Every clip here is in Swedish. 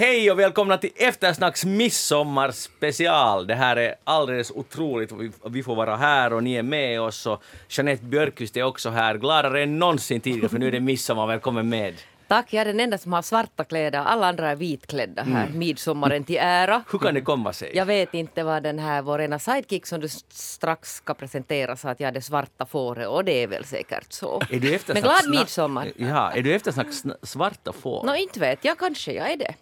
Hej och välkomna till Eftersnacks midsommarspecial. Det här är alldeles otroligt. Vi, får vara här och ni är med oss och Jeanette Björkqvist är också här. Gladare än någonsin tidigare för nu är det midsommar. Välkommen med. Tack, jag är den enda som har svarta kläder. Alla andra är vitklädda här, Mm. midsommaren till ära. Hur kan det komma sig? Jag vet inte vad den här, vår ena sidekick som du strax ska presentera sa att jag är det svarta fåret och det är väl säkert så. Är du Men glad midsommar. Ja, är du eftersnack sna- svarta får? Nå, inte vet jag, kanske jag är det.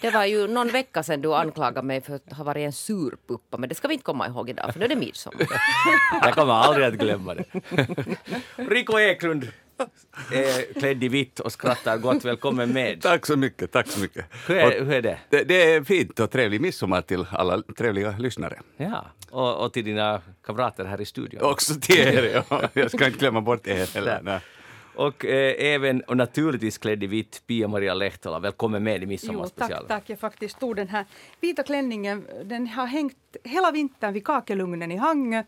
Det var ju någon vecka sedan du anklagade mig för att ha varit en surpuppa, men det ska vi inte komma ihåg idag, för nu är det midsommar. Jag kommer aldrig att glömma det. Rico Eklund är klädd i vitt och skrattar gott. Välkommen med. Tack så mycket, tack så mycket. Hur är, Och hur är det? det, det är fint och trevlig midsommar till alla trevliga lyssnare. Ja, och, och till dina kamrater här i studion. Också till er, ja. jag ska inte glömma bort er heller. Och eh, även, och naturligtvis klädd i vitt, Pia-Maria Lehtola. Välkommen med i Jo, midsommarspecialen. tack, tack. Jag faktiskt tog den här vita klänningen. Den har hängt hela vintern vid kakelugnen i Hangö.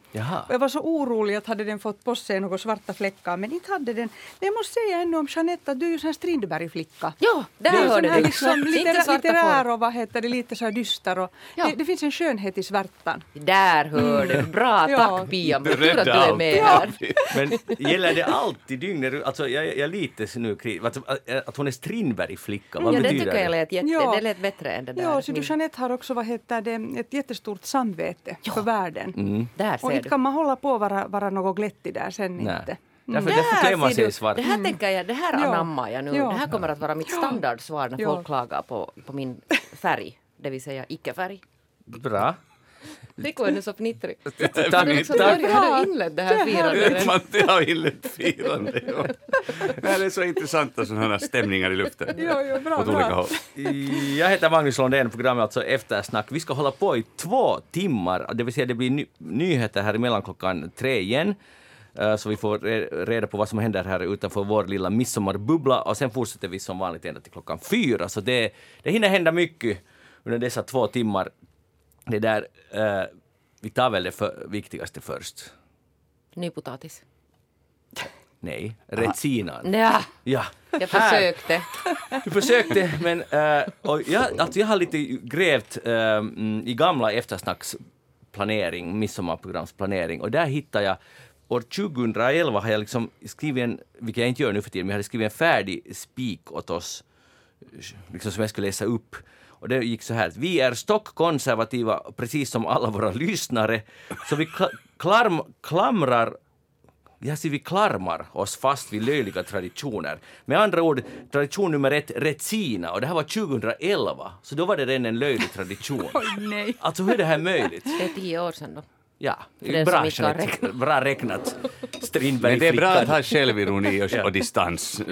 Jag var så orolig att hade den fått på sig några svarta fläckar, men inte hade den. Men jag måste säga ännu om Jeanette att du är ju en Strindberg-flicka. Ja, där Du är hörde du. liksom litterär, litterär och vad heter det, lite så här dyster. Och Ja. det, det finns en skönhet i svärtan. Där hörde du. Bra, Ja. tack Pia. Du Tur att du är med här. Men gäller det alltid dygnet? Alltså, jag, jag är lite nu kri- att, att hon är Strindberg-flicka. Vad Ja, det betyder tycker jag lät, jätte, Ja. det lät bättre än det där. Ja, så du Jeanette har också vad heter det, ett jättestort samvete för världen. Mm. Där Och ser inte du. kan man hålla på och vara, vara något glättig där sen Nej. inte. Därför, Där därför klär man sig i svart. Det här tänker jag, det här Ja. anammar jag nu. Ja. Det här kommer att vara mitt standardsvar när Ja. folk klagar på, på min färg. Det vill säga icke-färg. Bra. Nu så fnittrig. Tack, Har du, inlett det här firandet? Man har inlett firande. Ja. Nej, Det är så intressanta sådana här stämningar i luften. Ja, ja, bra. Jag heter Magnus Lundén, programmet alltså Eftersnack. Vi ska hålla på i två timmar, det vill säga det blir ny- nyheter här emellan klockan tre igen. Eh, Så vi får re- reda på vad som händer här utanför vår lilla midsommarbubbla och sen fortsätter vi som vanligt ända till klockan fyra. Så det, det hinner hända mycket under dessa två timmar. Det där, eh, vi tar väl det för, viktigaste först. Nypotatis. Nej, retsinan. Ja, Ja. jag försökte. Du försökte, men uh, och jag, alltså jag har lite grävt mm, i gamla eftersnacksplanering, midsommarprogramsplanering, och där hittade jag År 2011 har jag liksom skrivit en, vilket jag inte gör nu för tiden, men jag hade skrivit en färdig spik åt oss, liksom som jag skulle läsa upp. Och det gick så här, vi är stockkonservativa, precis som alla våra lyssnare, så vi kla- klarm, klamrar jag ser vi klarmar oss fast vid löjliga traditioner. Med andra ord, tradition nummer ett, Retsina, och det här var 2011, så då var det redan en löjlig tradition. Oj, nej. Alltså hur är det här möjligt? Det är tio år sedan då. Ja, den bra, räknat. bra räknat. Men Strindberg det är bra att ha självironi och, och distans. Eh,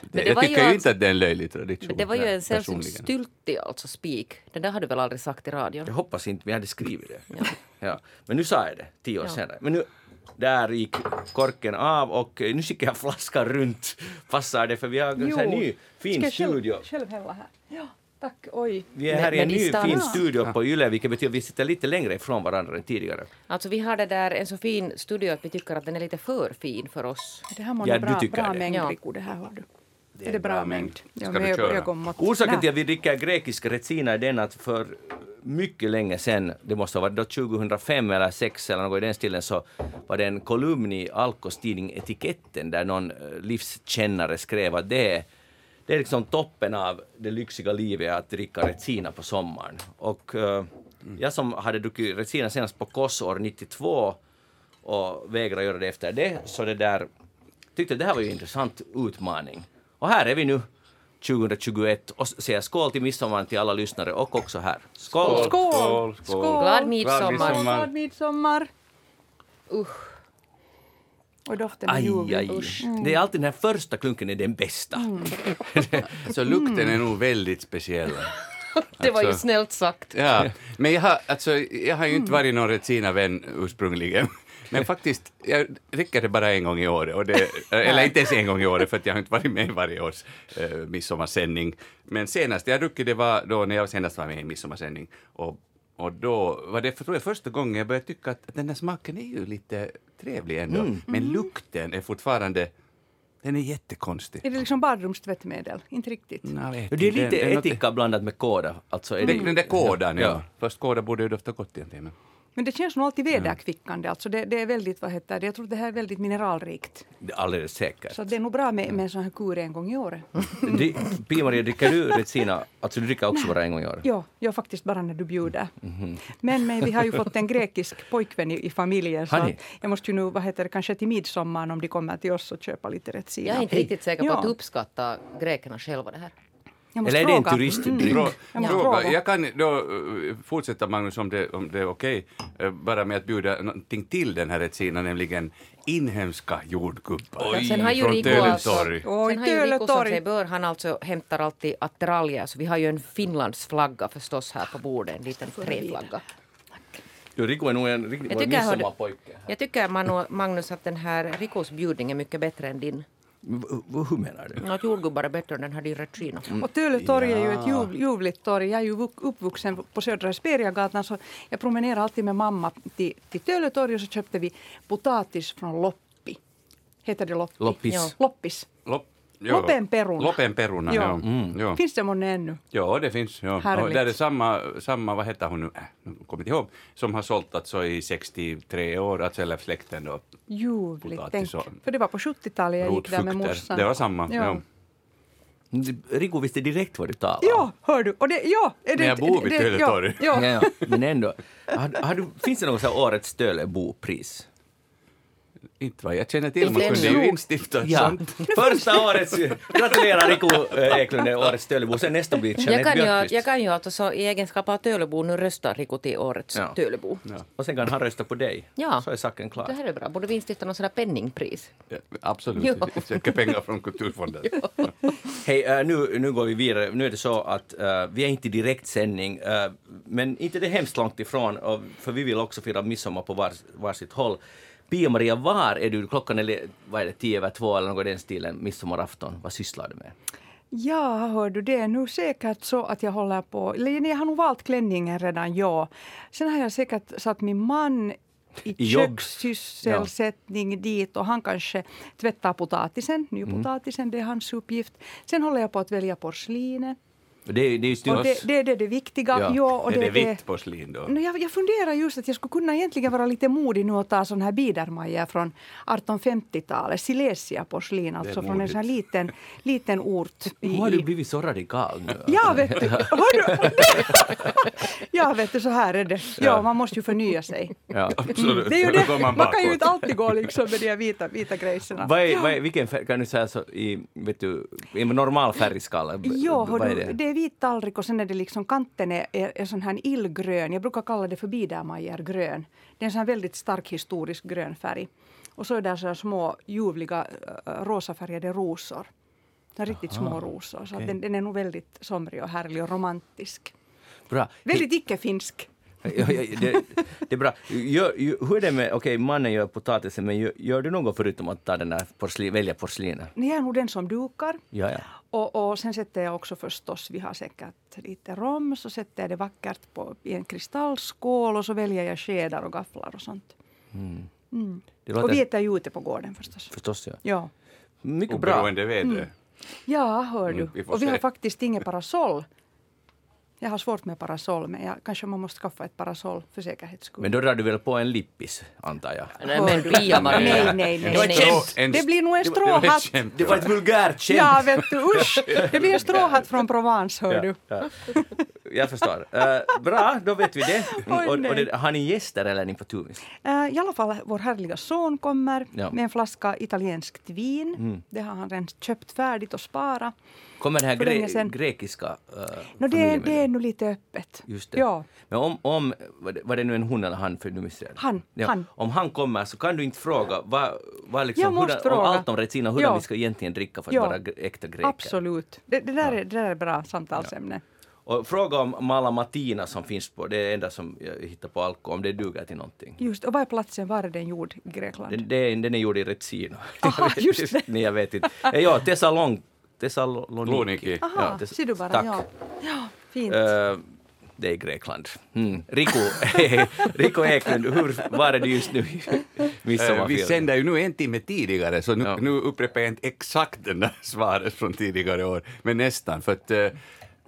det Jag var ju tycker ju inte att det är en löjlig tradition. Men det var ju en sällsynt styltig alltså spik. Det där har du väl aldrig sagt i radion? Jag hoppas inte, men jag hade skrivit det. Ja. Ja. Men nu sa jag det, tio år Ja. senare. Men nu, där gick korken av och eh, nu skickar jag flaskan runt. Passar det? För vi har en ny fin jag själv- studio. Själv hälla här. Ja, tack. Oj. Vi är här i en ny distans. fin studio på Yle, vilket betyder att vi sitter lite längre ifrån varandra än tidigare. Alltså vi har det där en så fin studio att vi tycker att den är lite för fin för oss. Det här var Ja, du bra, tycker bra det. mängd, Ja. Rico. Det här har du. Det är det bra mängd? Ja, Ska du med köra? Orsaken till att vi dricker grekisk retsina är den att för mycket länge sedan, det måste ha varit då 2005 eller 2006 eller något i den stilen, så var det en kolumn i Alkos tidning Etiketten där någon eh, livskännare skrev att det är, det är liksom toppen av det lyxiga livet att dricka retsina på sommaren. Och eh, jag som hade druckit retsina senast på Kos år 92 och vägrade göra det efter det, så det där tyckte det här var ju en intressant utmaning. Och här är vi nu 2021 och säger skål till midsommar till alla lyssnare och också här. Skål! Skål! Skål, skål. Glad midsommar. midsommar. Glad midsommar! Usch. Och doften är Aj, aj. Det är alltid den här första klunken är den bästa. Så lukten är nog väldigt speciell. Det var ju Alltså- snällt sagt. Ja, men jag har, alltså, jag har ju inte varit någon Retsina-vän ursprungligen. Men faktiskt, jag dricker det bara en gång i året. Och det, eller inte ens en gång i året, för att jag har inte varit med i varje års eh, midsommarsändning. Men senast jag druckit det var då när jag senast var med i midsommarsändning. Och, och då var det för, tror jag, första gången jag började tycka att den där smaken är ju lite trevlig ändå. Men lukten är fortfarande Den är jättekonstig. Är det liksom badrumstvättmedel? Inte riktigt. Vet Det är inte. lite något- etika blandat med kåda. Alltså är Det, den där kådan, ja. Ja. Fast kåda borde ju dofta gott egentligen. Men- det känns nog alltid vederkvickande. Alltså det, det är väldigt, vad heter det, jag tror det här är väldigt mineralrikt. Det är alldeles säkert. Så det är nog bra med, med en sån här kur en gång i året. Pia-Maria, dricker du Retsina? Alltså du dricker också bara en gång i år? Ja, jag faktiskt bara när du bjuder. Mhm. Men, men vi har ju fått en grekisk pojkvän i, i familjen. Så jag måste ju nu, vad heter det, kanske till midsommar om de kommer till oss och köpa lite Retsina. Jag är inte riktigt säker på Ja. att uppskatta grekerna själva det här. Eller är det en turistdryck? Frå, Jag fråga. Jag kan då eh, fortsätta Magnus om det, om det är okej, eh, bara med att bjuda någonting till den här Retsina, nämligen inhemska jordgubbar Sen har ju från Rico Tölentorg. Oj, Sen har ju Rico som sig bör, han alltså hämtar alltid attiraljer, så vi har ju en Finlands flagga förstås här på bordet, en liten träflagga. Du, Rico är nog en riktig Jag tycker, hördu, midsommarpojke. jag tycker Manu, Magnus att den här Ricos bjudning är mycket bättre än din. Hur menar du? Att jordgubbar är bättre än den här din Retchino. Och Töletorg är ju ett ljuv, ljuvligt torg. Jag är ju vux- uppvuxen på Södra Esperiagatan så jag promenerar alltid med mamma till, till Töletorg och så köpte vi potatis från Loppi. Heter det Loppi? Loppis. Ja. Loppis. Lop, jo. Lopenperuna. Lopenperuna, Ja. ja. Mm. ja. Finns det månne ännu? Ja, det finns. Ja. Och där är samma, samma, vad heter hon nu, äh, kommer inte ihåg, som har sålt alltså i 63 år, alltså eller släkten då. Ljuvligt. Tänk. För det var på 70-talet jag gick där med morsan. Det var samma. Ja. Ja. Rico visste direkt vad du talade om. Ja, hör du. Och det, ja, är det, Men jag bor vid Töletorg. Ja, Ja, ja. ja. Men ändå. Har, har du, finns det något så här årets Tölebopris? Inte vad jag känner till, man Det kunde ju instifta Ja. sånt. Första årets... Gratulerar Rico eh, Eklund, det är årets Tölebo. Sen nästa blir Jag Jeanette kan, ju, Björkqvist. jag kan ju alltså så, i egenskap av Tölebo nu rösta Rico till årets Ja. Tölebo. Och sen kan han rösta på dig. Ja. Så är saken Det klar. här är bra. Borde vi instifta någon sån där penningpris? Ja, Absolut, Ja. jag söker pengar från Kulturfonden. Hej, eh, nu, nu går vi vidare. Nu är det så att eh, vi är inte i direktsändning, eh, men inte det hemskt långt ifrån, och, för vi vill också fira midsommar på var, varsitt håll. Pia-Maria, var är du? Klockan är vad är det, tio över två eller något i den stilen, midsommarafton. Vad sysslar du med? Ja, hör du, det är nu säkert så att jag håller på... Eller jag har nog valt klänningen redan, ja. Sen har jag säkert satt min man i kökssysselsättning dit och han kanske tvättar potatisen, nypotatisen, det är hans uppgift. Sen håller jag på att välja porslinet. Det, är- det är. Och det, det, är det, det viktiga. Ja. Ja, och är det, det, vitt porslin då? No, jag, jag funderar just att jag skulle kunna egentligen vara lite modig nu och ta sån här biedermajor från 1850-talet. Silesia porslin, alltså från en sån här liten, liten ort. I, Nu har du blivit så radikal nu. Ja, vet du. Ja, vet du, så här är det. Ja, man måste ju förnya sig. Ja. Absolut, Det är ju det. Man, man kan ju inte alltid gå liksom med de här vita, vita grejserna. Vad är, vad är, vilken färg, kan du säga så i, vet du, i normal färgskala? Ja, vad är det? Är vit tallrik och sen är det liksom kanten är, är, är sån här illgrön. Jag brukar kalla det för biedermajergrön. Det är en sån här väldigt stark historisk grön färg. Och så är det så här små ljuvliga rosafärgade rosor. Så riktigt små rosor. Så okej. den, den är nog väldigt somrig och härlig och romantisk. Bra. Väldigt icke-finsk. Det, det är bra. Gör, hur är det med, okej, mannen gör potatisen, men gör, gör du något förutom att ta den där porslin, välja porslinet? Jag är nog den som dukar. Ja, ja. Och, och sen sätter jag också förstås, vi har säkert lite rom, så sätter jag det vackert på, i en kristallskål och så väljer jag skedar och gafflar och sånt. Det Och låter vi äter ju ute på gården förstås. förstås, ja. Ja, Mycket bra. Oberoende väder. ja hör du. Mm, vi får och vi se. har faktiskt inget parasoll. Jag har svårt med parasoll, men jag, kanske man måste skaffa ett parasoll för säkerhets skull. Men då drar du väl på en lippis, antar jag? Nej, men Pia-Maria. Nej, nej, nej. Det nej. En- Det blir nog en det det stråhatt. Det var ett vulgärt skämt! Ja, vet du, usch! Det blir en stråhatt från Provence, hör du. Ja, ja. Jag förstår. Eh, bra, då vet vi det. Oj, och, och det. Har ni gäster eller är ni på tuvis? Eh, I alla fall, vår härliga son kommer Ja. med en flaska italienskt vin. Mm. Det har han redan köpt färdigt och sparat. Kommer den här gre- grekiska uh, No, det, familjen det är nog lite öppet. Just det. Ja. Men om, om var, det, det nu en hon eller han för nu missade jag det. Han, han. Om han kommer så kan du inte fråga vad, vad liksom, måste hurdan, om fråga. allt om Retsina, hur Ja. vi ska egentligen dricka för att Ja. vara äkta greker. Absolut. Det, det, där är, det där är bra samtalsämne. Och fråga om Malamatina som finns på, det är det enda som jag hittar på alko, om det duger till någonting. Just, och var är platsen? Var är den gjord i Grekland? Den, den, den är gjord i Retsina. Aha, just det. Nej, jag vet inte. Ja, Thessalon, Thessaloniki. Thessaloniki. Aha, Ja, ser du bara. Tack. Ja. ja, fint. Eh, det är Grekland. Mm. Rico, Rico Eklund, hur var det just nu i Eh, Vi sänder ju nu en timme tidigare, så nu, Ja. nu upprepar jag inte exakt den där svaret från tidigare år, men nästan. För att eh,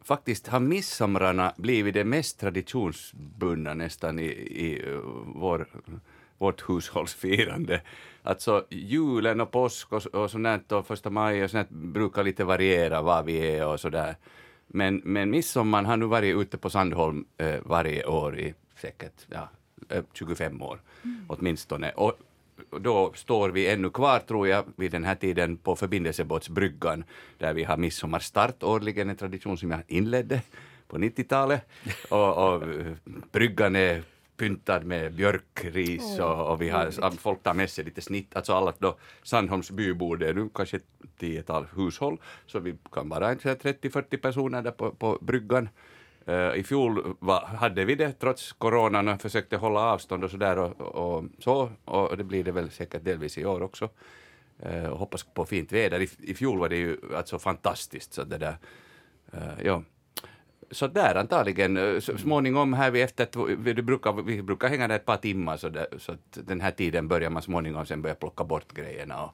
faktiskt har midsomrarna blivit det mest traditionsbundna nästan i, i eh, vår, vårt hushållsfirande. Alltså julen och påsk och, och sånt och första maj och sånt brukar lite variera var vi är och sådär. Men, men midsommar har nu varit ute på Sandholm eh, varje år i säkert ja, eh, 25 år åtminstone. Och och då står vi ännu kvar, tror jag, vid den här tiden på förbindelsebåtsbryggan där vi har midsommarstart årligen, en tradition som jag inledde på 90-talet. Och, och eh, bryggan är pyntad med björkris och, och vi har, folk tar med sig lite snitt, alltså alla då Sandholms bybor, det är nu kanske ett tiotal hushåll, så vi kan vara en så här 30-40 personer där på, på bryggan. Eh, I fjol var, hade vi det trots coronan och försökte hålla avstånd och sådär och, och så, och det blir det väl säkert delvis i år också. Och hoppas på fint väder. I, I fjol var det ju alltså fantastiskt. Så det där, eh, ja. Så där antagligen, eh, så småningom här vi efter, två- vi, brukar, vi brukar hänga där ett par timmar så, där, så att den här tiden börjar man småningom sen börja plocka bort grejerna och,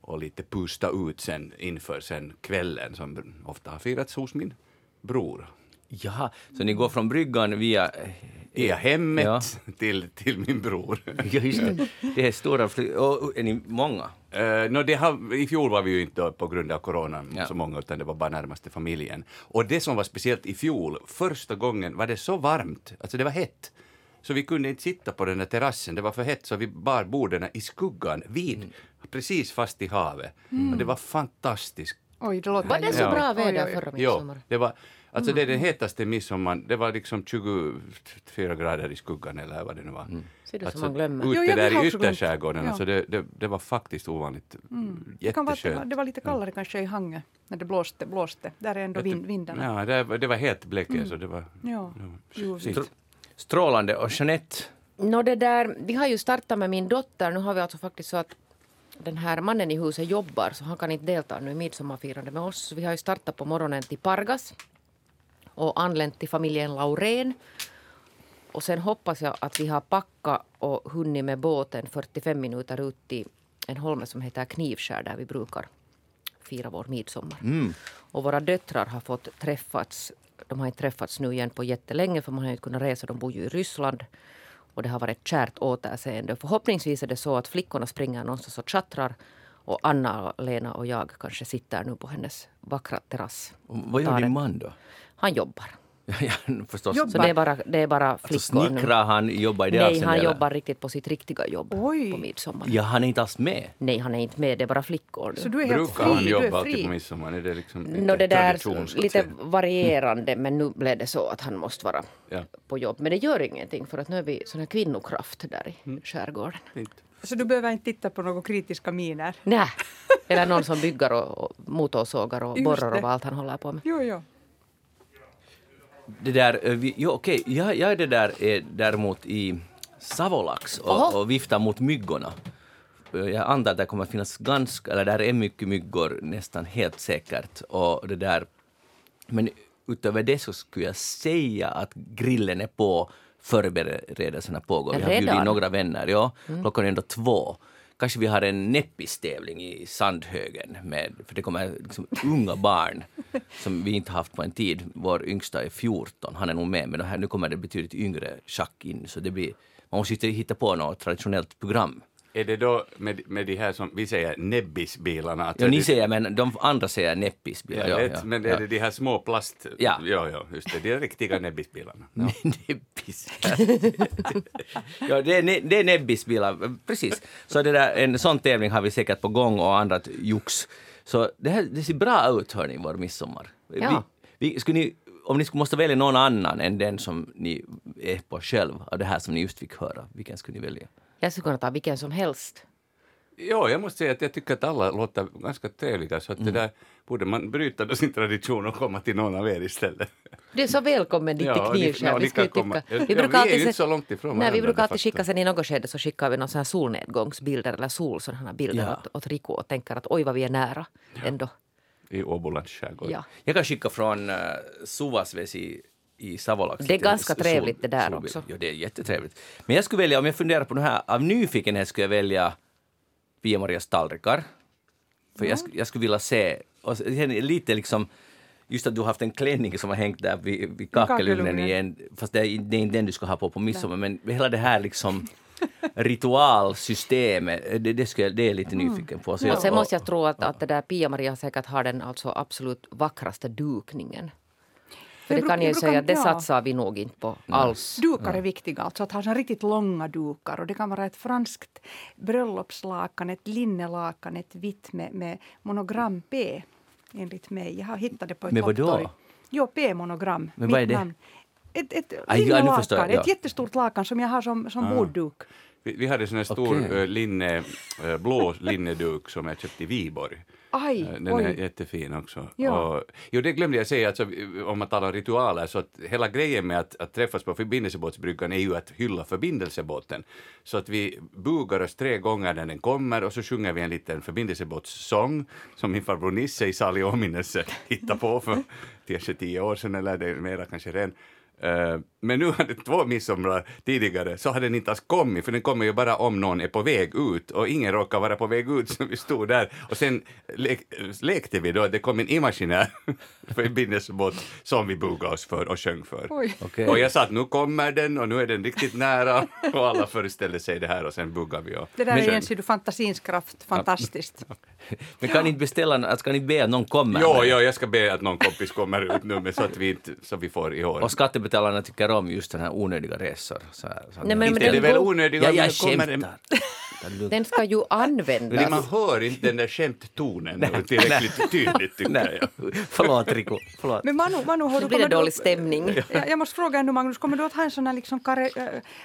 och lite pusta ut sen inför sen kvällen som ofta har firats hos min bror. Jaha, så ni går från bryggan via... Via hemmet Ja. till, till min bror. Ja, just det. Det är stora fly- och, och, Är ni många? Uh, no, det har, I fjol var vi ju inte på grund av coronan Ja. så många, utan det var bara närmaste familjen. Och det som var speciellt i fjol, första gången var det så varmt, alltså det var hett, så vi kunde inte sitta på den där terrassen, det var för hett, så vi bar borden i skuggan, vid, precis fast i havet. Och det var fantastiskt. Oj, det låter Var det så Ja. bra väder förra Jo, midsommar? det var, alltså det är den hetaste midsommaren, det var liksom 24 grader i skuggan eller vad det nu var. Ser du som Alltså, man glömmer. ute Jo, ja, där i ytterskärgården, Ja. alltså det, det, det var faktiskt ovanligt Det, kan vara, att det, var, jätteskönt. det var lite kallare kanske i Hangö när det blåste. blåste. Där är ändå vind, vindarna. Ja, det, var- det var helt så det var... Ja. Str- Strålande. Och Jeanette, Nå, det där, vi har ju startat med min dotter. Nu har vi alltså faktiskt så att den här mannen i huset jobbar så han kan inte delta nu i midsommarfirande med oss. Så vi har ju startat på morgonen till Pargas och anlänt till familjen Laurén. Och sen hoppas jag att vi har packat och hunnit med båten 45 minuter ut till en holme som heter Knivskär där vi brukar fira vår midsommar. Och våra döttrar har fått träffats. De har inte träffats nu igen på jättelänge för man har inte kunnat resa. De bor ju i Ryssland. Och det har varit ett kärt återseende. Förhoppningsvis är det så att flickorna springer någonstans och tjattrar. Och Anna, Lena och jag kanske sitter nu på hennes vackra terrass. vad gör din man då? Han jobbar. ja, förstås. Jobbar. Så det är bara, det är bara Alltså, flickor nu. snickrar han, jobbar i det Nej, avseendet, han eller? jobbar riktigt på sitt riktiga jobb Oj. på midsommar. Ja, han är inte alls med. Nej, han är inte med. Det är bara flickor Så du är helt Brukar fri? han du jobba alltid på midsommar? Är det liksom Nå, det där lite varierande, men nu blev det så att han måste vara Ja. på jobb. Men det gör ingenting för att nu är vi sån här kvinnokraft där i Mm. skärgården. Fint. Så du behöver inte titta på några kritiska miner? Nej. Eller någon som bygger och, och motorsågar och Just borrar det. och vad allt han håller på med. Jo, jo. Det där, eh, jo, okej, jag, jag är det där är däremot i Savolax och, och viftar mot myggorna. Eh, Jag antar att det kommer att finnas ganska, eller där är mycket myggor nästan helt säkert. Och det där, men utöver det så skulle jag säga att grillen är på, förberedelserna pågår. Vi har bjudit in några vänner, ja. Klockan är ändå två. Kanske vi har en näppistävling i Sandhögen, med, för det kommer liksom unga barn som vi inte haft på en tid. Vår yngsta är 14, han är nog med, men det här, nu kommer det betydligt yngre schack in, så det blir, man måste hitta på något traditionellt program. Är det då med, med de här som vi säger nebbisbilarna? Alltså Ja, ni det- säger, men de andra säger näppisbilar. Jag vet, men är det de här små plast... Ja. ja, ja just det. De riktiga nebbisbilarna. Ja. Nebbis. ja, det är, ne- det är nebbisbilar, precis. Så det där, en sån tävling har vi säkert på gång och annat jox. Så det, här, det ser bra ut, hörni, vår midsommar. Ja. Vi, vi, skulle ni, om ni skulle måste välja någon annan än den som ni är på själv, av det här som ni just fick höra, vilken skulle ni välja? Jag skulle kunna ta vilken som helst. Ja, jag måste säga att jag tycker att alla låter ganska trevliga, så att Mm. det där borde man bryta då sin tradition och komma till någon av er istället. Du är så välkommen dit Ja, till ni- Knivskär. ja, ni Vi ska tycka- Ja, Vi vi brukar är alltid ju se- inte så långt ifrån Nej, vi brukar alltid skicka sen i något skede så skickar vi någon sån här solnedgångsbilder eller sol sådana här bilder Ja. åt, åt Rico och tänker att oj vad vi är nära ändå. I Åbolands skärgård. Ja. Jag kan skicka från uh, Suvasvesi i Savolax. Det är ganska trevligt det där också. Ja, det är jättetrevligt. Men jag skulle välja, om jag funderar på det här, av nyfikenhet skulle jag välja Pia-Marias tallrikar. För jag, sk- jag skulle vilja se, och lite liksom, just att du har haft en klänning som har hängt där vid, vid kakelugnen igen, fast det är, det är inte den du ska ha på på midsommar, men hela det här liksom ritualsystemet, det, det, skulle, jag- det är jag lite nyfiken på. Så Och sen jag, måste jag tro att, att det där Pia-Maria säkert har den alltså absolut vackraste dukningen. För det kan jag säga att det ja. satsar vi nog inte på alls. Dukar är viktiga, alltså att ha så riktigt långa dukar. Och det kan vara ett franskt bröllopslakan, ett linnelakan, ett vitt med, med monogram P, enligt mig. Jag har hittat det på ett Men vadå? Jo, P-monogram. Men vad är det? namn. Ett, ett Aj, ja, förstår ja. ett jättestort lakan som jag har som, som bordduk. Vi, vi hade sån här stor Okej. eh, linne, eh, blå linneduk som jag köpte i Viborg. Aj, Den är oj. jättefin också. Ja. Och, jo, det glömde jag säga, alltså, om man talar om ritualer, så att hela grejen med att, att träffas på förbindelsebåtsbryggan är ju att hylla förbindelsebåten. Så att vi bugar oss tre gånger när den kommer och så sjunger vi en liten förbindelsebåtssång som min farbror Nisse i salig åminnelse hittade på för kanske tio år sedan eller det är mera kanske redan. Eh, men nu hade två midsommar tidigare så hade den inte alls kommit för den kommer ju bara om någon är på väg ut och ingen råkar vara på väg ut så vi stod där och sen le lekte vi då att det kom en imaginär förbindelsebåt som vi bugade oss för och sjöng för. Okej. Och jag sa att nu kommer den och nu är den riktigt nära och alla föreställde sig det här och sen buggade vi och Det där är du fantasins kraft. Fantastiskt. men kan ni inte beställa, att ska ni be att någon kommer? Jo, jo, jag ska be att någon kompis kommer ut nu men så att vi inte, så vi får i år. Och skattebetalarna tycker om just den här onödiga resor. Så här, så Nej, men- Inte är det väl onödigt ja, jag en skämtar. Lugnt. Den ska ju Men det- man användas. hör inte den där skämttonen tillräckligt tydligt tycker jag. förlåt Rico. Förlåt. Men Manu, Manu har du blir det dålig stämning. Jag, jag måste fråga ännu Magnus, kommer du att ha en sån här liksom kare,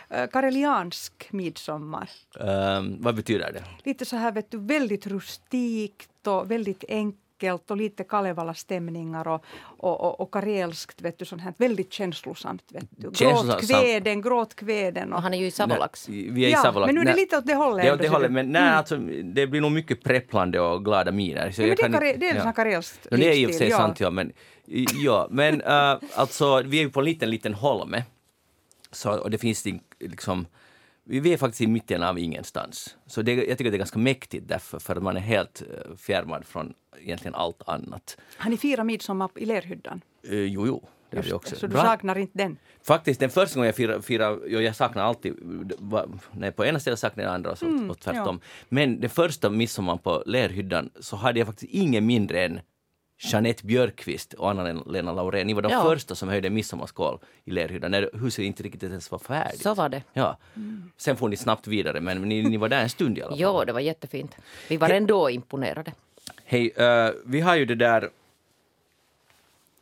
äh, äh, kareliansk midsommar? Ehm, vad betyder det? Lite så här vet du, väldigt rustikt och väldigt enkelt och lite Kalevala-stämningar och, och, och, och karelskt, vet du, sånt här väldigt känslosamt. Vet du. Gråtkväden, gråtkväden. Och, Och han är ju i Savolax. Nej, Vi är i ja, Savolax. men nu är det lite åt det hållet. Det är ändå, det hållet, men nej, alltså, det blir nog mycket prepplande och glada miner. Så Nej, men jag det, är kan kare, inte- det är ja. ja. karelskt Ja, det är i och för sig ja. sant, ja. Men, ja, men äh, alltså, vi är ju på en liten, liten holme. Så, och det finns det liksom... Vi är faktiskt i mitten av ingenstans. Så det, jag tycker det är ganska mäktigt därför, för att man är helt äh, fjärmad från egentligen allt annat. Har ni firat midsommar i lerhyddan? Uh, jo, jo, det Just också. Så du Bra. saknar inte den? Faktiskt, den första gången jag firade, firade jo, jag saknar alltid, nej, på ena stället saknar jag andra och, så, Mm, och tvärtom. Men den första midsommar på Lerhyddan så hade jag faktiskt ingen mindre än Jeanette Björkqvist och Anna-Lena Laurén. Ni var de Ja. första som höjde midsommarskål i Lerhyddan när huset inte riktigt ens var färdigt. Så var det. Ja. Sen får ni snabbt vidare, men ni, ni var där en stund i alla fall. Jo, det var jättefint. Vi var ändå imponerade. Hej, eh, vi har ju det där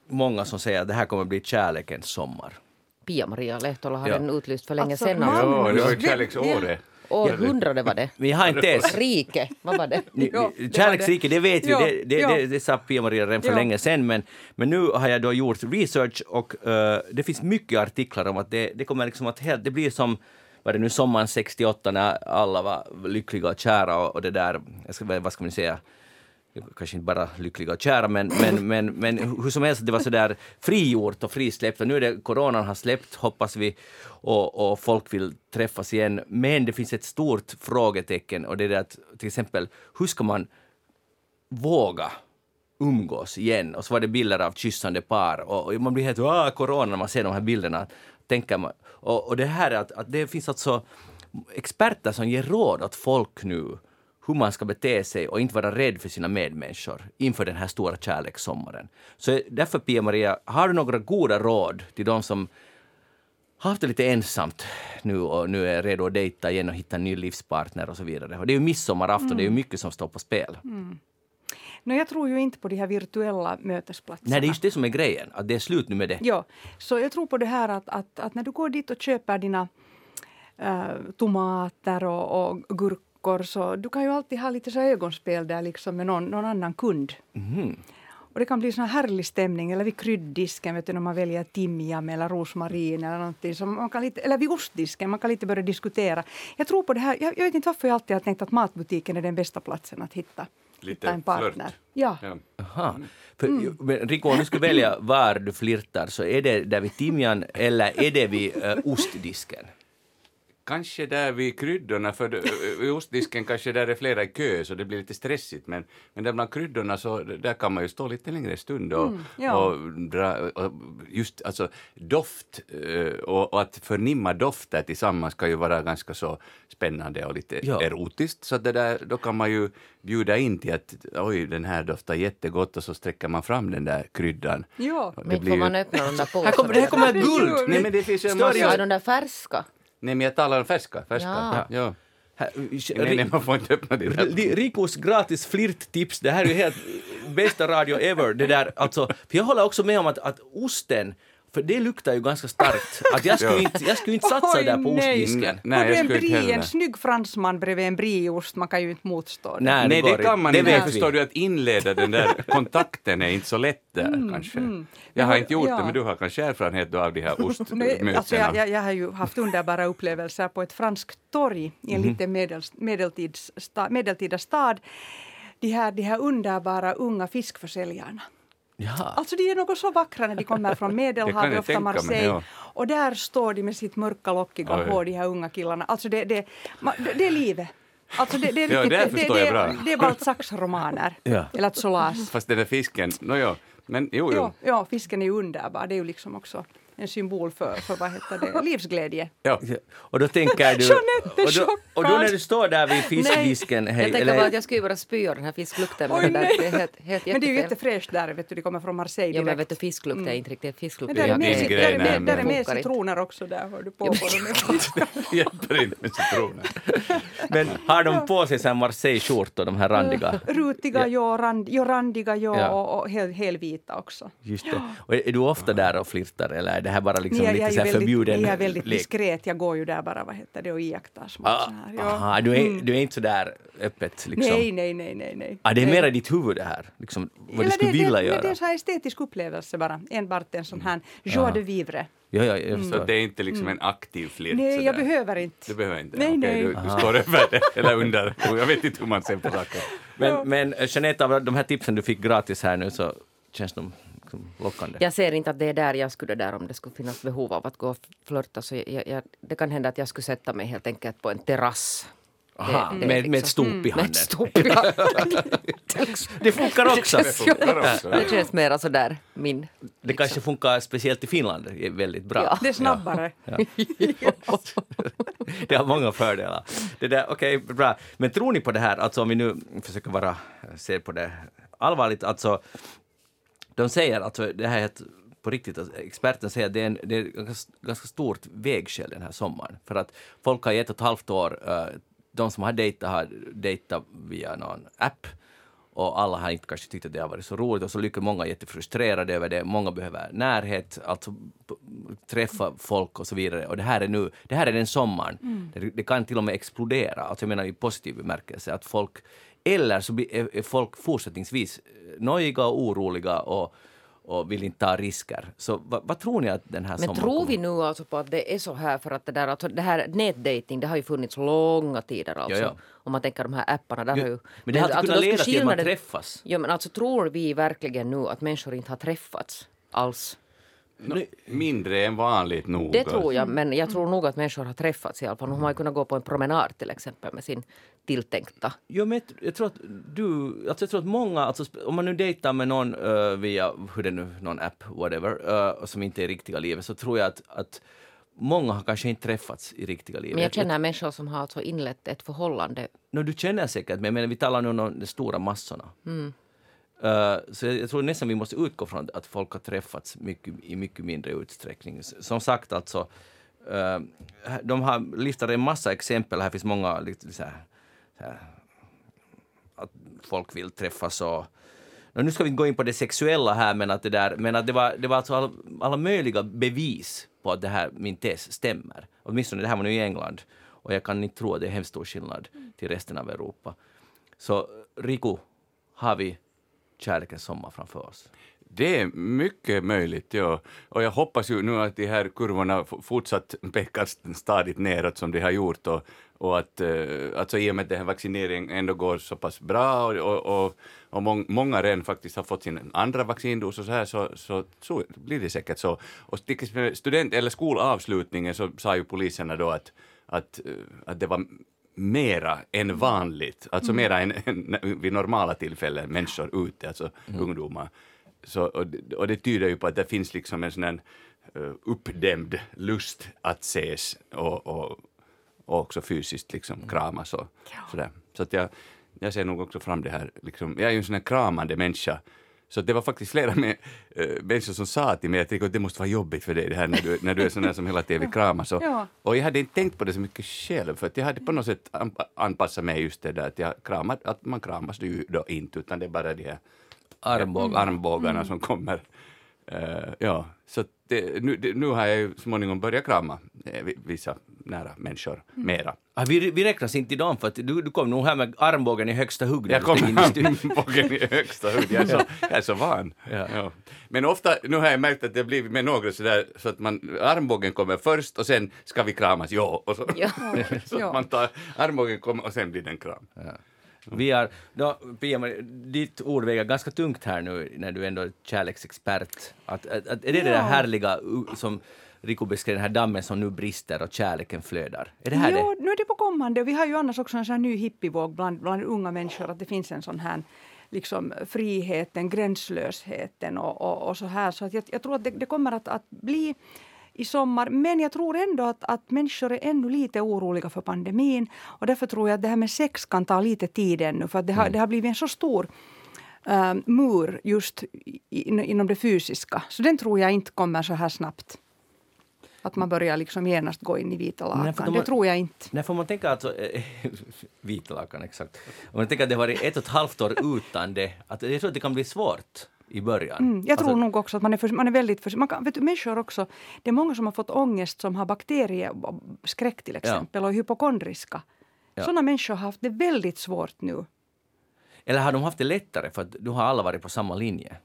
många som säger att det här kommer bli kärlekens sommar. Pia-Maria Lehtola har Ja. den utlyst för länge Alltså, sedan. Ja, det var ju kärleksåret. Århundrade var det. Men jag har inte ens... Rike, vad var det? Ja, ni- det vet vi, Ja, det, det, ja. det, det sa Pia-Maria redan för Ja. länge sedan, men, men nu har jag då gjort research och eh, det finns mycket artiklar om att det, det kommer liksom att helt, det blir som var det nu sommaren 68 när alla var lyckliga och kära och, och det där, jag ska, vad ska man säga, kanske inte bara lyckliga och kära, men, men, men, men hur som helst, det var så där frigjort och frisläppt. Och nu är det, coronan har släppt, hoppas vi, och, och folk vill träffas igen. Men det finns ett stort frågetecken och det är det att till exempel, hur ska man våga umgås igen? Och så var det bilder av kyssande par och, och man blir helt ah, corona när man ser de här bilderna. Tänker man, och, och det här är att, att det finns alltså experter som ger råd åt folk nu hur man ska bete sig och inte vara rädd för sina medmänniskor inför den här stora kärlekssommaren. Så därför, Pia-Maria, har du några goda råd till de som har haft det lite ensamt nu och nu är redo att dejta igen och hitta en ny livspartner och så vidare. Och det är ju midsommarafton, det är ju mycket som står på spel. No, jag tror ju inte på de här virtuella mötesplatserna. Nej, det är just det som är grejen, att det är slut nu med det. Ja, så jag tror på det här att, att, att när du går dit och köper dina eh, tomater och, och gurkor så du kan ju alltid ha lite så ögonspel där liksom med någon, någon annan kund. Mhm. Och det kan bli sån här härlig stämning, eller vid krydddisken, vet du, när man väljer timjam eller rosmarin eller någonting. Så man kan lite, eller vid ostdisken, man kan lite börja diskutera. Jag tror på det här, jag, jag vet inte varför jag alltid har tänkt att matbutiken är den bästa platsen att hitta Lite hitta en partner. flört. Ja. Ja. Aha. För, men Rico, om du skulle välja var du flirtar, så är det där vid timjan eller är det vid uh, ostdisken? Kanske där vid kryddorna, för det- vid ostdisken kanske där är flera i kö så det blir lite stressigt. Men, men där bland kryddorna så där kan man ju stå lite längre stund och, ja. och, dra, och just alltså doft och, och att förnimma dofter tillsammans kan ju vara ganska så spännande och lite Ja. erotiskt. Så det där, då kan man ju bjuda in till att oj, den här doftar jättegott och så sträcker man fram den där kryddan. Ja. Och Men får man öppna de där påsarna? Här kommer, här kommer guld! Nej men det finns ju en Större- Ja, massa... de där färska. Nej men jag talar om färska. färska. Ja. Ja. Här, Nej, nej, man får inte öppna det där. Ri- Rikos gratis flirttips, det här är ju helt bästa radio ever. Det där, alltså, för jag håller också med om att, att osten, för det luktar ju ganska starkt. Att jag skulle inte, jag skulle inte satsa Oj, där på nej. ostdisken. Nej, och en, brie, en snygg fransman bredvid en brieost, man kan ju inte motstå det. Nej, Nej, går det kan man det inte. vet Förstår du att inleda den där kontakten är inte så lätt där kanske. Jag har inte gjort ja. det, men du har kanske erfarenhet då av de här Nej, ostmötena. alltså jag, jag, jag har ju haft underbara upplevelser på ett franskt torg i en liten medels, medeltida stad. De här, de här underbara unga fiskförsäljarna. Jaha. Alltså de är något så vackra när de kommer från Det Medelhavet, ofta tänka mig, Marseille. ja. Och där står de med sitt mörka lockiga Oj. hår, de här unga killarna. Alltså det, det, det, det är livet. Alltså det, det, är Ja, riktigt- det det, det, bra. det är Balzacs romaner. Ja. Eller Zolas. Fast den där fisken, nåjo, men jo, jo. Ja, ja, fisken är ju underbar. Det är ju liksom också en symbol för, för vad heter det, livsglädje. Ja. Och då tänker du... Jeanette är och, då, och då när chockad. du står där vid fiskdisken... Jag tänker bara att jag skulle bara spy av den här fisklukten. Oj, Men det, det är helt, helt Men det är ju jättefräscht där, vet du, de kommer från Marseille Ja, men direkt. vet du, fisklukt är inte riktigt fisklukt. Men där är med, det där är med, där är med citroner också där, hör du på. Dem. Hjälper inte med citroner. Men har de på sig Marseille-skjortor, de här randiga? Rutiga, ja, rand, ja, randiga, ja, Ja. och, och hel, helvita också. Just det. Och är, du ofta där och flirtar eller det här bara liksom Ni är- lite jag så är här väldigt, förbjuden ni är väldigt lek? diskret. Jag går ju där bara, vad heter det, och iakttar små Ah, så. Ja. aha, du, är, du är inte så där öppet liksom? Nej, nej, nej, nej. nej. Ah, det är Nej. mera i ditt huvud det här, liksom, vad du Eller skulle det, vilja det, göra. Det är en sån här estetisk upplevelse bara. Enbart en sån här joie de vivre. Ja, ja, jag Så förstår. det är inte liksom en aktiv flirt? Mm. Nej, jag behöver inte. Du behöver inte? Nej, Okej, nej. Du, du står över det, eller under. Jag vet inte hur man ser på saker. Men, men eh, Jeanette, av de här tipsen du fick gratis här nu så känns de liksom lockande. Jag ser inte att det är där jag skulle där om det skulle finnas behov av att gå och flörta. Så jag, jag, det kan hända att jag skulle sätta mig helt enkelt på en terrass. Aha, det- det med, med ett liksom- stop i Med handen. stop i handen. Det funkar också. Det funkar också. Det känns mera sådär min... Det kanske funkar speciellt i Finland det är väldigt bra. Ja. Det är snabbare. Det har många fördelar. Det där, okej, bra. Men tror ni på det här, alltså om vi nu försöker vara, se på det allvarligt, alltså de säger, alltså det här är ett, på riktigt, experten säger att det är, en, det är ett ganska, stort vägskäl den här sommaren. För att folk har i ett och ett halvt år, eh, de som har dejtat har dejtat via någon app och alla har inte kanske tyckt att det har varit så roligt och så lyckas många jättefrustrerade över det. Många behöver närhet, alltså träffa folk och så vidare. Och det här är nu, det här är den sommaren. Det, det kan till och med explodera, alltså jag menar i positiv bemärkelse, att folk eller så är, är folk fortsättningsvis nojiga och oroliga och, och vill inte ta risker. Så vad, vad tror ni att den här Men tror vi nu alltså på att det är så här för att det där, alltså det här nätdating det har ju funnits långa tider alltså. Ja, ja. Om man tänker de här apparna där har ju... Men det har alltså, kunnat leda till att man träffas. Ja men alltså tror vi verkligen nu att människor inte har träffats alls? Nå, mindre än vanligt nog. Det tror jag, men jag tror nog att människor har träffats i alla fall. De har ju kunnat gå på en promenad till exempel med sin tilltänkta. Jo, men jag, tror att du, alltså jag tror att många, alltså om man nu dejtar med någon eh, via, hur det nu, någon app, whatever, uh, som inte är i riktiga livet, så tror jag att, att många har kanske inte träffats i riktiga livet. Men jag känner människor som har alltså inlett ett förhållande. No, du känner säkert, men jag menar, vi talar nu om de stora massorna. Uh, så jag, jag tror nästan vi måste utgå från att folk har träffats mycket, i mycket mindre utsträckning. Som sagt, alltså, uh, de har listat en massa exempel. Här finns många lite så här, så här, att folk vill träffas och nu ska vi inte gå in på det sexuella här, men att det, där, men att det var, det var alltså alla, alla möjliga bevis på att det här, min tes stämmer. Åtminstone det här var nu i England. Och jag kan inte tro att det är hemskt stor skillnad till resten av Europa. Så Riku, har vi kärlekens sommar framför oss? Det är mycket möjligt, ja. Och jag hoppas ju nu att de här kurvorna fortsatt pekar stadigt neråt som de har gjort och, och att eh, alltså i och med att den här vaccineringen ändå går så pass bra och, och, och, och mång, många redan faktiskt har fått sin andra vaccindos och så här så, så, så blir det säkert så. Och student eller skolavslutningen så sa ju poliserna då att, att, eh, att det var mera än vanligt, alltså mera än, än vid normala tillfällen, människor ute, alltså ungdomar. Så, och, och det tyder ju på att det finns liksom en sån här uh, uppdämd lust att ses och, och, och också fysiskt liksom kramas och sådär. Så att jag, jag ser nog också fram det här, liksom, jag är ju en sån här kramande människa, så det var faktiskt flera med, äh, människor som sa till mig att det- måste vara jobbigt för dig det här när du, när du är sån här som hela tiden vill kramas. Och, Ja. och jag hade inte tänkt på det så mycket själv, för att jag hade på något sätt anpa- anpassat mig just det där att, jag kramar, att man kramas ju då inte, utan det är bara de här Armbågar. armbågarna som kommer. Eh, ja, så det, nu, det, nu har jag ju småningom börjat krama eh, vi- vissa nära människor mera. Ah, vi, vi räknas inte dem för att du, du kom nog här med armbågen i högsta hugg. Jag i studion. armbågen i högsta hugg, jag är så, jag är så van. Ja. Ja. Men ofta, nu har jag märkt att det har blivit med några sådär så att man, armbågen kommer först och sen ska vi kramas, ja. Och så, Ja. så Ja. man tar, armbågen kommer och sen blir det en kram. Vi har, då, Pia, ditt ord väger ganska tungt här nu när du ändå är kärleksexpert. Att, att, att, är det det där Ja. härliga som Rico beskrev, den här dammen som nu brister och kärleken flödar? Är det här det? Jo, nu är det på kommande. Vi har ju annars också en sån ny hippievåg bland, bland unga människor att det finns en sån här liksom friheten, gränslösheten och, och, och så här. Så att jag, jag tror att det, det kommer att, att bli i sommar. Men jag tror ändå att, att människor är ännu lite oroliga för pandemin. Och därför tror jag att det här med sex kan ta lite tid ännu. För att det har, det har blivit en så stor eh, mur just i, in, inom det fysiska. Så den tror jag inte kommer så här snabbt. Att man börjar liksom genast gå in i vita Nej, för lakan. de- Det tror jag inte. När får man tänka alltså, eh, vita lakan exakt, om man tänker att det har varit ett och ett halvt år utan det, att jag tror att det kan bli svårt i början. Mm, jag Alltså, tror nog också att man är, för, man är väldigt försiktig. Man kan, vet du, människor också, det är många som har fått ångest som har bakterieskräck till exempel och är hypokondriska. Ja. Sådana människor har haft det väldigt svårt nu. Eller har de haft det lättare för att nu har alla varit på samma linje?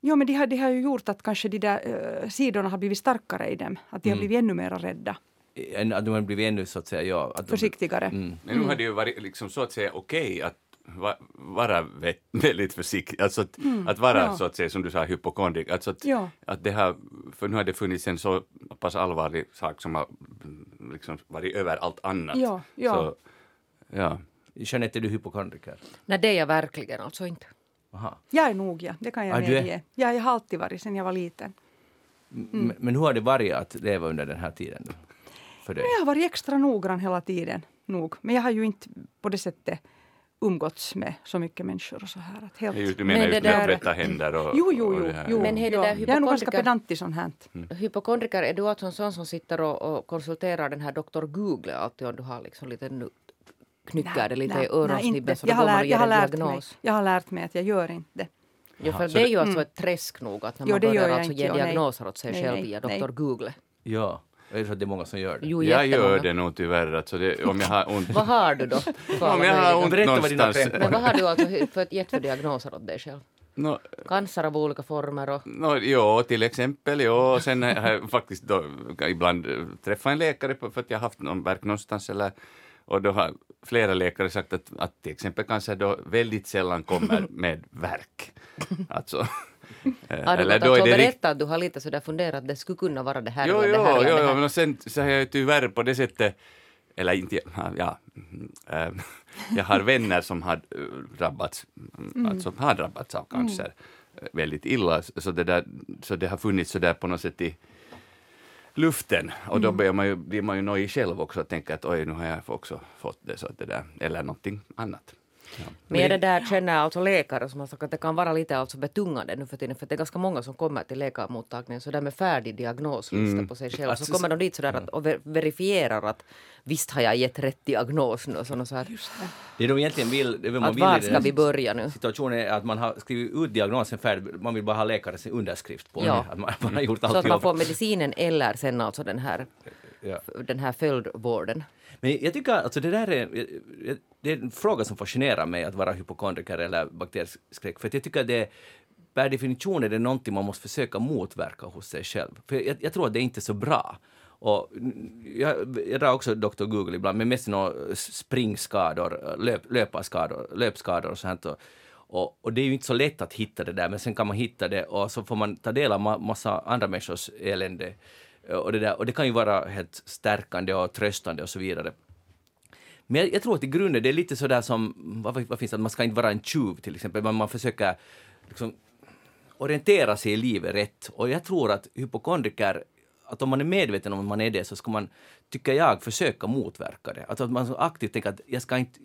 Jo, men det har, det har ju gjort att kanske de där eh, sidorna har blivit starkare i dem. Att de har blivit ännu mer rädda, En- Att de har blivit ännu så att säga, ja. Att de, försiktigare. Mm. Men nu har det ju varit liksom så att säga okej att va, vara vä- väldigt försiktig, alltså att, att vara ja. så att säga som du sa hypokondrik, alltså att, Ja. att det har, för nu har det funnits en så pass allvarlig sak som har mm, liksom varit över allt annat. Ja, ja. Så, ja. Jeanette, är du hypokondriker? Nej, det är jag verkligen alltså inte. Aha. Jag är nog, ja. Det kan jag Ah, du är- medge. Ja, jag har alltid varit sen jag var liten. Men, men hur har det varit att leva under den här tiden? Då? För dig? Jag har varit extra noggrann hela tiden. Nog. Men jag har ju inte på det sättet umgåtts med så mycket människor och så här. Att helt... Det är ju- Du menar Men det där- tvätta händer och... Jo, jo, och jo. det här. jo. Men hej, det där Jag är nog ganska hypokondriker- pedant i sånt här. Hypokondriker, är du alltså en sån som sitter och, och konsulterar den här doktor Google alltid om du har liksom lite nu knycker det lite i nej, öronsnibben inte. så då jag, har går man och lärt, ger jag, har en lärt mig, diagnos. jag har lärt mig att jag gör inte det. Jo, för det är ju alltså ett träsk nog att när Jo, man börjar jag alltså ge diagnoser åt sig Nej, själv via doktor Google. Ja, jag tror att det är många som gör det. Jo, Jag gör det nog tyvärr, alltså det, om jag har ont. Vad har du då? om jag har ont någonstans. Men vad har du alltså för, gett för diagnoser åt dig själv? No, Cancer av olika former och... No, jo, till exempel. Jo. Sen har jag faktiskt då, ibland träffat en läkare på, för att jag har haft någon verk någonstans. Eller, och då har flera läkare sagt att, att till exempel cancer då väldigt sällan kommer med verk. Alltså, eh, Har du eller alltså och rikt- berättat att du har lite sådär funderat att det skulle kunna vara det här Jo, eller jo, det här jo, eller det jo, här? men sen så har jag tyvärr på det sättet, eller inte, ja, äh, jag har vänner som har äh, drabbats, alltså har drabbats av cancer äh, väldigt illa, så det, där, så det har funnits så där på något sätt i luften och då blir man ju, blir man ju nojig själv också och tänker att oj, nu har jag också fått det, så att det där, eller någonting annat. Men är det där känner alltså läkare som har sagt att det kan vara lite alltså betungande nu för tiden för det är ganska många som kommer till läkarmottagningen så där med färdig diagnoslista på sig själv Alltså, så kommer de dit sådär att, och ver- verifierar att visst har jag gett rätt diagnos nu och så här, Det de egentligen vill, det man att vill var ska vi börja nu? situationen är att man har skrivit ut diagnosen färdig, man vill bara ha läkarens underskrift på Ja. det. Att man, man har gjort allt Så att man får medicinen eller sen alltså den här, Ja. den här följdvården. Men jag tycker alltså det där är, eh, eh, det är en fråga som fascinerar mig att vara hypokondriker eller bakterieskräck. För att jag tycker det per definition är det någonting man måste försöka motverka hos sig själv. För jag, jag tror att det är inte är så bra. Och jag, jag drar också Dr. Google ibland, men mest några springskador, löp, löparskador, löpskador och sånt. Och, och, och, det är ju inte så lätt att hitta det där, men sen kan man hitta det och så får man ta del av ma massa andra människors elände. Eh, och det, där, och det kan ju vara helt stärkande och tröstande och så vidare. Men jag, jag tror att i grunden det är lite sådär som, vad, vad finns det, att man ska inte vara en tjuv till exempel, men man försöker liksom orientera sig i livet rätt. Och jag tror att hypokondriker att om man är medveten om att man är det så ska man, tycker jag, försöka motverka det. Alltså att man aktivt tänker att jag ska inte,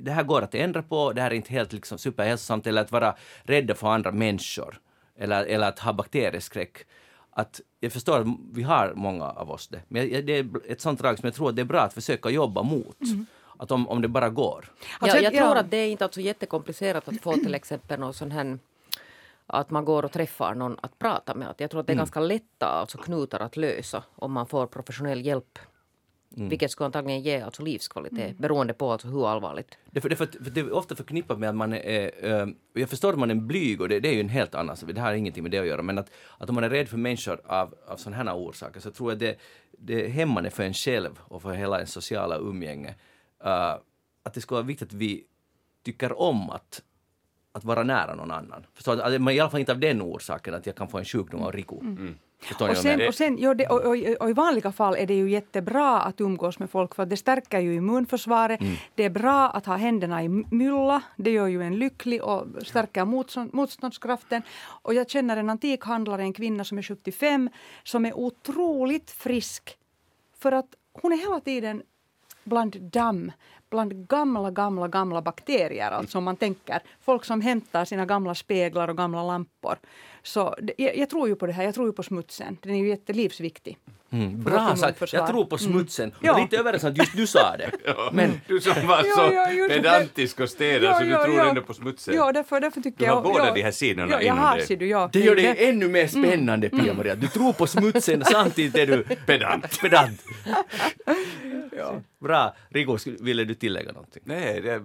det här går att ändra på, det här är inte helt liksom superhälsosamt, eller att vara rädda för andra människor, eller, eller att ha bakterieskräck. Att jag förstår att vi har många av oss det, men det är ett sånt drag som jag tror att det är bra att försöka jobba mot. Mm. Att om, om det bara går. Alltså, ja, jag tror att det är inte alltså jättekomplicerat att få till exempel någon sån här att man går och träffar någon att prata med. jag tror att det är mm. ganska lätta alltså, knutar att lösa om man får professionell hjälp. Mm. Vilket skulle antagligen ge alltså livskvalitet mm. beroende på alltså hur allvarligt. Det, för, det, för, för det är ofta förknippat med att man är... Äh, jag förstår att man är blyg och det, det, är ju en helt annan sak. Det har ingenting med det att göra. Men att, att om man är rädd för människor av, av sådana här orsaker så tror jag det, det är hämmande för en själv och för hela ens sociala umgänge. Uh, att det skulle vara viktigt att vi tycker om att att vara nära någon annan. Förstår du? Men I alla fall inte av den orsaken att jag kan få en sjukdom av Riku. Mm. Och, sen, och, sen, ja, det, och, och, och, i vanliga fall är det ju jättebra att umgås med folk för det stärker ju immunförsvaret. Mm. Det är bra att ha händerna i mylla. Det gör ju en lycklig och stärker motståndskraften. Och jag känner en antikhandlare, en kvinna som är 75, som är otroligt frisk. För att hon är hela tiden bland damm, bland gamla, gamla, gamla bakterier. Alltså om man tänker folk som hämtar sina gamla speglar och gamla lampor. Så jag, jag tror ju på det här, jag tror ju på smutsen. Den är ju jättelivsviktig. Mm, bra sagt. Jag tror på mm. smutsen. Mm. Ja. Lite överraskande att just du sa det. ja, men, du som var så ja, ja, pedantisk och städad så du tror ändå på smutsen. Ja, därför, därför tycker du har båda de här sidorna ja, inom har, dig. Du, ja. Det gör det ännu mer mm. spännande, mm. Pia-Maria. Du tror på smutsen samtidigt är du pedant. pedant. ja. Bra. Rigo, ville du tillägga någonting? Nej, det,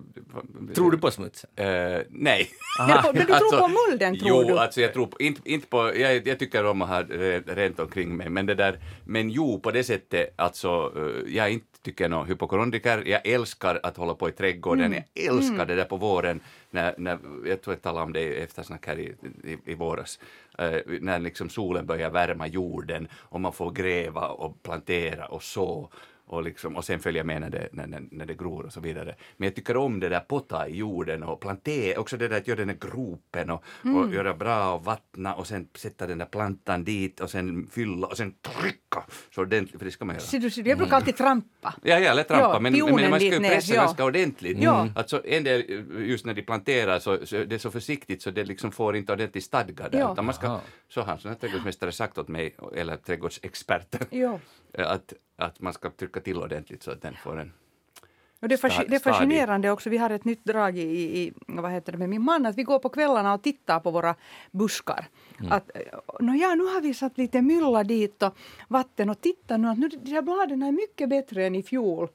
Tror du på smutsen? Uh, nej. Men, men, du tror alltså, på mulden, tror jo, du? Jo, alltså jag tror på, inte, inte på, jag, jag tycker om att ha rent omkring mig, men det där, men jo, på det sättet, alltså, uh, jag inte tycker någon hypokondriker, jag älskar att hålla på i trädgården, mm. jag älskar mm. det där på våren, när, när, jag tror jag talade om det eftersnack här i, i, i våras, uh, när liksom solen börjar värma jorden och man får gräva och plantera och så och, liksom, och sen följa med när det, när, när det gror och så vidare. Men jag tycker om det där potta i jorden och plantera, också det där att göra den där gropen och, mm. och göra bra och vattna och sen sätta den där plantan dit och sen fylla och sen trycka så ordentligt, för det ska man göra. Så du, jag brukar alltid trampa. Ja, ja, eller trampa, ja, men, men man ska ju pressa ja. ganska ordentligt. Ja. Alltså, en del, just när de planterar så, så det är så försiktigt så det liksom får inte ordentligt stadga där. Ja. man ska, så har en trädgårdsmästare sagt åt mig, eller trädgårdsexperter, ja. Att att man ska trycka till ordentligt så att den får en och det, är det är fascinerande också. Vi har ett nytt drag i, i, vad heter det, med min man. Att vi går på kvällarna och tittar på våra buskar. Mm. Att, no ja, nu har vi satt lite mylla dit och vatten och titta nu att nu, de här bladen är mycket bättre än i fjol.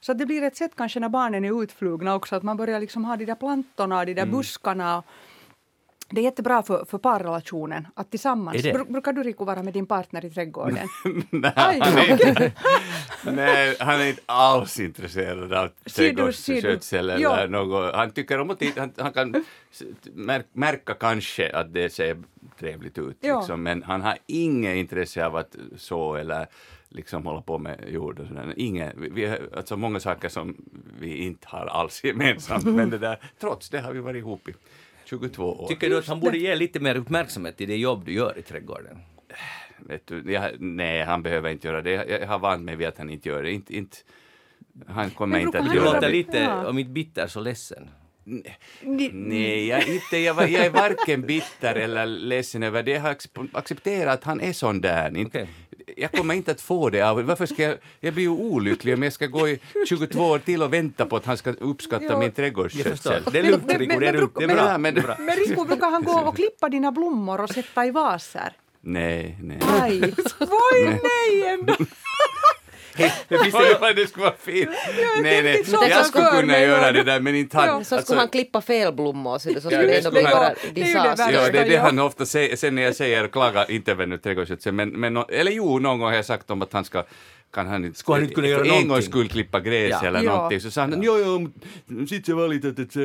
Så det blir ett sätt kanske när barnen är utflugna också att man börjar liksom ha de där plantorna och de där mm. buskarna. Och, det är jättebra för, för parrelationen att tillsammans... Br brukar du Riku vara med din partner i trädgården? nej, han är, nej, han är inte alls intresserad av trädgårdsskötsel eller något. Han tycker om att han, han kan märka kanske att det ser trevligt ut, liksom, men han har inget intresse av att så eller liksom hålla på med jord och sådär. Inget, vi, alltså många saker som vi inte har alls gemensamt, men det där, trots det har vi varit ihop i 22 år. Tycker du att han borde ge lite mer uppmärksamhet till det jobb du gör i trädgården? Vet du, jag, nej, han behöver inte göra det. Jag, jag har vant mig vid att han inte gör det. Inte, inte, han kommer inte att göra det. Du låter lite, ja. om inte bitter, så ledsen. Nej, jag, inte, jag, jag är varken bitter eller ledsen över det. Jag har accepterat att han är sån där. Okay jag kommer inte att få det av Varför ska jag, jag blir ju olycklig om jag ska gå i 22 år till och vänta på att han ska uppskatta jo. min trädgårdsskötsel. Det är lugnt Rico, det är lugnt. Det är bra. Men, men, men Rico, brukar han gå och klippa dina blommor och sätta i vaser? Nej, nej. Aj, oj nej ändå. Men finns Oj, det, vad det skulle vara fint! nej, nej, jag skulle kunna göra det det. där, men inte han. Ja. Så skulle Alltså, han klippa fel blommor så det skulle det det ändå bli skulle bara. Det det disaster. Ja, det är det han ofta säger, sen när jag säger klaga, inte väl nu trädgårdsskötsel, men, men, eller jo, någon gång har jag sagt om att han ska kan han inte, Skulle han inte kunna göra en gångs skull klippa gräs Ja. eller Ja. någonting, så sa han jo, jo, sitt så var lite att,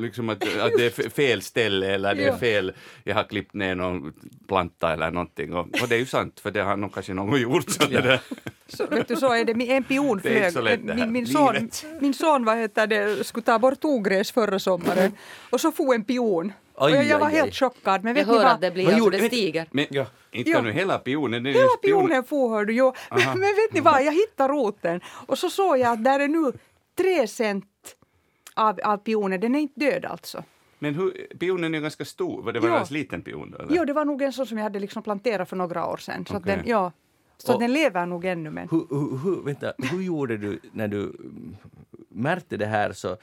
liksom att, att det är fe- fel ställe eller det är Ja. fel, jag har klippt ner någon planta eller någonting, och, och det är ju sant, för det har nog kanske någon gjort. Så det där. Så, vet du, så är det. Min- En pion Det är inte flög. så lätt det här min, min, son, livet. min son vad heter det, skulle ta bort ogräs förra sommaren och så får en pion. Och jag, jag var Aj, aj, aj. helt chockad. Men Jag vet ni hör vad? att det blir, Vad alltså det stiger. Men Ja. inte Ja. kan nu hela pionen, Hela pionen for hör du. Jo. Men, men vet ni vad, jag hittade roten och så såg jag att där är nu tre cent av, av pionen. Den är inte död alltså. Men hur, pionen är ganska stor, var det var Ja. en liten pion då? Eller? Jo, det var nog en sån som jag hade liksom planterat för några år sedan. Så, att Okej. den, ja, så Och- den lever nog ännu. Men... hur, hur, hur, vänta, hur gjorde du när du mm, märkte det här så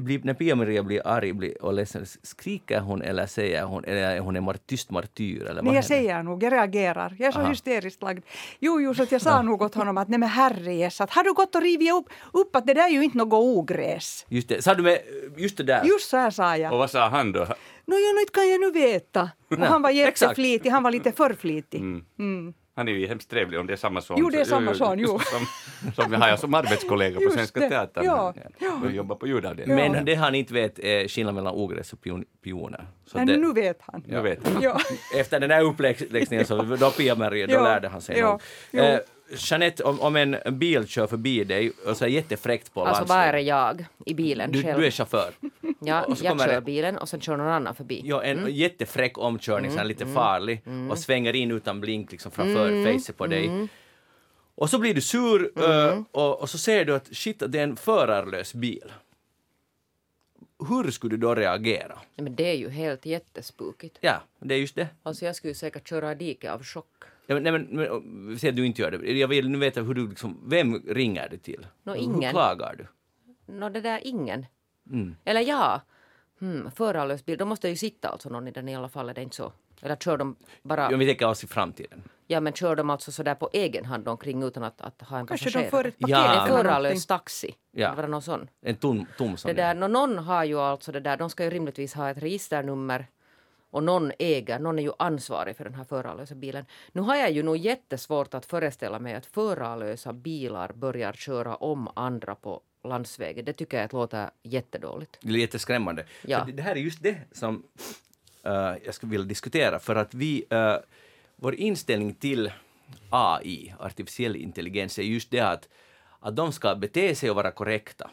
blir, när Pia-Maria blir arg blir, och ledsen, skriker hon eller säger hon, eller är hon en mar- tyst martyr? Eller vad Nej, jag händer? säger nog, jag reagerar. Jag är så Aha. hysteriskt lagd. Jo, jo, så att jag sa nog åt honom att nej men herrejes, att har du gått och rivit upp, upp att det där är ju inte något ogräs. Just det, sa du med, just det där? Just så här sa jag. Och vad sa han då? Nå, ja, inte kan jag nu veta. Och han var jätteflitig, han var lite för flitig. Mm. Han är ju hemskt trevlig om det är samma son. Jo, det är samma son, jo. Som, som vi har jag som arbetskollega på Svenska det, Teatern. ja, Och jobbar på ljudavdelningen. Men det han inte vet är skillnaden mellan ogräs och pion, pioner. Så Men det, nu vet han. Jag vet. Ja. Efter den här uppläxningen så då Pia-Maria, då Ja, lärde han sig ja, nog. Eh, Jeanette, om, om en bil kör förbi dig och så är jättefräckt på Alltså landsväg. bara jag i bilen du, själv. du är chaufför. ja, och så jag kommer kör det- bilen och sen kör någon annan förbi. Ja, en Mm. jättefräck omkörning, så här lite farlig, och svänger in utan blink liksom framför Mm. facet på dig. Och så blir du sur eh, och, och så ser du att shit, det är en förarlös bil. Hur skulle du då reagera? Nej, Men det är ju helt jättespukigt. Ja, det är just det. Alltså jag skulle säkert köra i diket av chock. Ja, men, nej, men, men, säg att du inte gör det. Jag vill nu veta hur du liksom, vem ringer du till? Nå, Hur ingen. klagar du? Nå, det där ingen. Mm. Eller ja, hmm, förarlös bil. Då måste ju sitta alltså någon i den i alla fall, är det inte så? Eller kör de bara... Om vi tänker oss i framtiden. Ja, men kör de alltså sådär på egen hand omkring utan att, att ha en Kanske passagerare? de får ett paket Ja. En förarlös taxi. Ja. Eller någon sån? En tom, tom sån. Det där, nå, någon har ju alltså det där, de ska ju rimligtvis ha ett registernummer och någon äger, någon är ju ansvarig för den här förarlösa bilen. Nu har jag ju nog jättesvårt att föreställa mig att förarlösa bilar börjar köra om andra på landsvägen. Det tycker jag att låter jättedåligt. Det är jätteskrämmande. Ja. Det, här är just det som eh, jag skulle vilja diskutera. För att vi, eh, vår inställning till AI, artificiell intelligens, är just det att, att de ska bete sig och vara korrekta.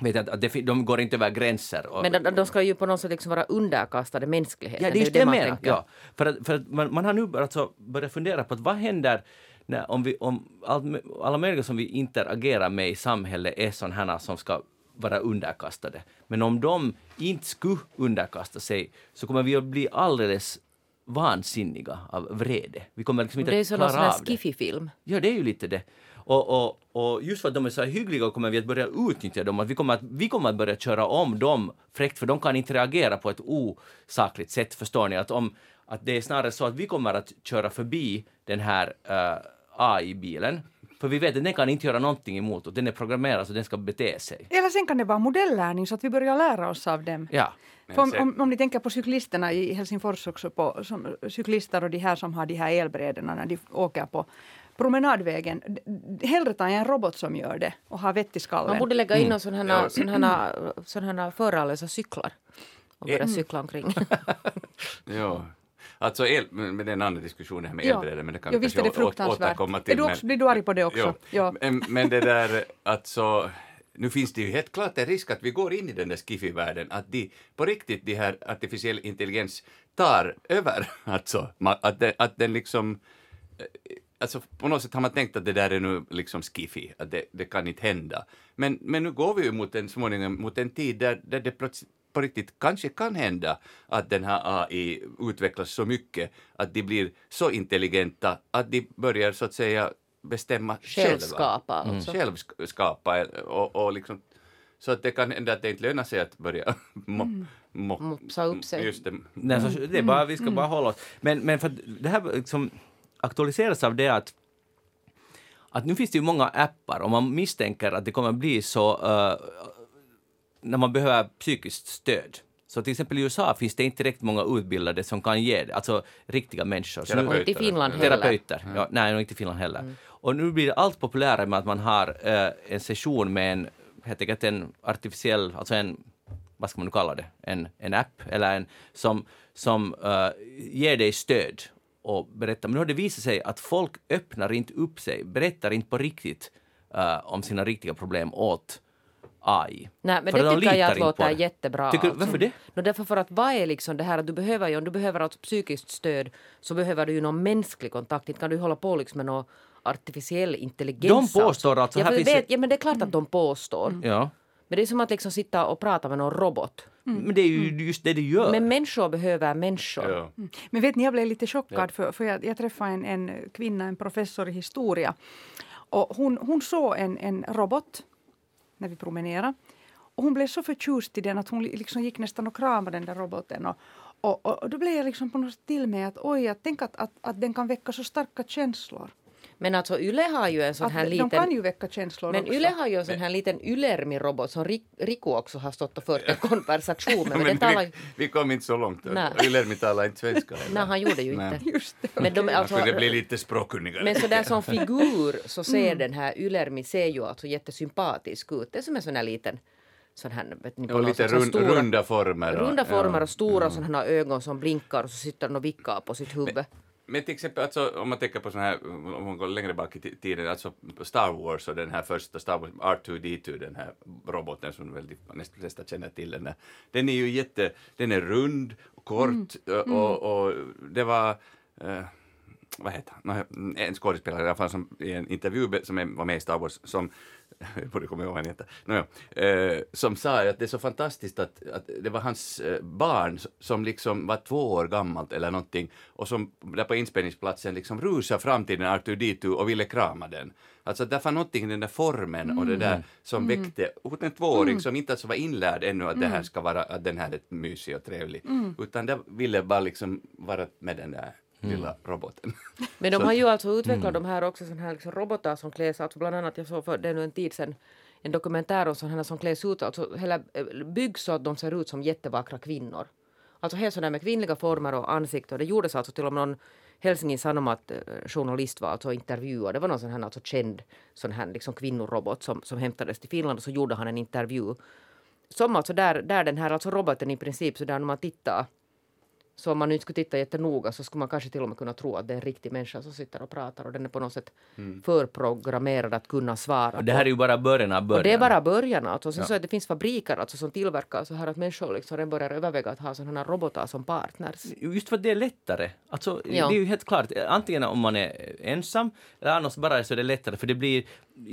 Vet att, det, de går inte över gränser. Och, Men de, de ska ju på något sätt liksom vara underkastade mänskligheten. Ja, det är det ju jag man menar. Ja. För att, för att man, man har nu alltså börjat fundera på att vad händer när, om, vi, om allt, alla möjliga som vi interagerar med i samhället är sådana som ska vara underkastade. Men om de inte skulle underkasta sig så kommer vi att bli alldeles vansinniga av vrede. Vi kommer liksom inte Det är ju att det. skiffy-film. Ja, det är ju lite det. Och, och, och just för att de är så här hyggliga kommer vi att börja utnyttja dem. Att vi, kommer att, vi kommer att börja köra om dem fräckt, för de kan inte reagera på ett osakligt sätt, förstår ni? Att, om, att det är snarare så att vi kommer att köra förbi den här uh, AI-bilen, för vi vet att den kan inte göra någonting emot och den är programmerad så den ska bete sig. Eller sen kan det vara modellärning så att vi börjar lära oss av dem. Ja. Om, om, om ni tänker på cyklisterna i Helsingfors också, på, som, cyklister och de här som har de här elbrädorna när de åker på promenadvägen. Hellre tar jag en robot som gör det och har vett i skallen. Man borde lägga Mm. in mm. sådana här, här förarlösa cyklar och börja cykla omkring. Ja. Alltså el, men det är en annan diskussion det här med Ja. elbrädor, men det kan vi kanske å- återkomma till. Är du också- men- blir du arg på det också? Ja. Men, men det där, alltså, nu finns det ju helt klart en risk att vi går in i den där skiffy-världen, att de på riktigt, de här artificiell intelligens tar över, alltså, att, det, att den liksom eh, Alltså på något sätt har man tänkt att det där är nu liksom skiffy, att det, det kan inte hända. Men, men nu går vi ju mot en, småningom mot en tid där, där det på riktigt kanske kan hända att den här AI utvecklas så mycket att de blir så intelligenta att de börjar så att säga bestämma själva. Självskapa alltså. Självskapa och, och liksom så att det kan hända att det inte lönar sig att börja mo, Mopsa upp sig. Just det. Nej, så, det är bara, vi ska bara hålla oss. Men, men för det här liksom aktualiseras av det att, att nu finns det ju många appar och man misstänker att det kommer bli så uh, när man behöver psykiskt stöd. Så till exempel i USA finns det inte direkt många utbildade som kan ge det, alltså riktiga människor. Och inte i Finland heller. terapeuter. Ja, nej, inte i Finland heller. Och nu blir det allt populärare med att man har eh, en session med en, helt enkelt en artificiell, alltså en, vad ska man nu kalla det, en, en app eller en som, som eh, ger dig stöd och berättar. Men nu har det visat sig att folk öppnar inte upp sig, berättar inte på riktigt eh, om sina riktiga problem åt AI. Nej, men För det de tycker jag att låter jättebra. Tycker, alltså. Varför det? No, därför för att vad är liksom det här att du behöver ju, om du behöver alltså psykiskt stöd så behöver du ju någon mänsklig kontakt. Inte kan du hålla på liksom med någon artificiell intelligens. De påstår alltså, Ja, här finns vet, det- ja, men det är klart att de påstår. Ja. Men det är som att liksom sitta och prata med någon robot. Men det är ju just det det gör. Men människor behöver människor. Ja. Men vet ni, jag blev lite chockad för, för jag, jag träffade en, en kvinna, en professor i historia. Och hon, hon såg en, en robot när vi promenerade. Och hon blev så förtjust i den att hon li- liksom gick nästan och kramade den där roboten. Och, och, och, och då blev jag liksom på något sätt till med att oj, att tänk att, att, att den kan väcka så starka känslor. Men alltså Yle har ju en sån Att här de liten... kan ju väcka känslor Men också. Yle har ju en sån här liten Ylermi-robot som Rik- Riku också har stått och fört en konversation med. Men Men talar vi, vi kom inte så långt. Nej. Yllermi talar inte svenska. Nej, han gjorde ju inte. Just det. Men de, alltså, kunde bli lite språkkunnigare. men så där som figur så ser Mm. den här Ylermi ser ju alltså jättesympatisk ut. Det är som en sån här liten sån här, vet ni, något lite rund, stora, runda former. och- runda former ja. och stora sådana här ögon som blinkar och så sitter den och vickar på sitt huvud. Men till exempel alltså, om man tänker på sån här, om man går längre bak i ti- tiden, alltså Star Wars och den här första Star Wars, R2D2, den här roboten som väl de flesta känner till. Den, där. den är ju jätte, den är rund, och kort och, och det var eh, vad heter han, en skådespelare i alla fall som i en intervju som var med i Star Wars som jag borde komma ihåg vad han heter, Nåja, eh, som sa att det är så fantastiskt att, att det var hans eh, barn som liksom var två år gammalt eller någonting och som där på inspelningsplatsen liksom rusade fram till den R2D2 och ville krama den. Alltså det var någonting i den där formen och det där som väckte hos en tvååring som inte alltså var inlärd ännu att det här ska vara, att den här är mysig och trevlig, utan det ville bara liksom vara med den där lilla roboten. Men de har ju alltså utvecklat de här också såna här liksom robotar som kläs, alltså bland annat jag såg för det är nu en tid sedan en dokumentär om sådana som kläs ut, alltså hela eh, byggs så att de ser ut som jättevackra kvinnor. Alltså helt sådär med kvinnliga former och ansikte och det gjordes alltså till och med någon Helsingin Sanomat eh, journalist var alltså intervjuad. Det var någon sån här alltså känd sån här liksom kvinnorobot som, som hämtades till Finland och så gjorde han en intervju. Som alltså där, där den här alltså roboten i princip så där när man tittar så om man nu skulle titta jättenoga så skulle man kanske till och med kunna tro att det är en riktig människa som sitter och pratar och den är på något sätt förprogrammerad att kunna svara. Och det här är ju bara början av början. och det är bara början. Alltså. Sen Ja. så att det finns fabriker alltså, som tillverkar så här att människor liksom redan börjar överväga att ha sådana här robotar som partners. Just för att det är lättare. Alltså, Ja. Det är ju helt klart, antingen om man är ensam eller annars bara så är det lättare. För det blir,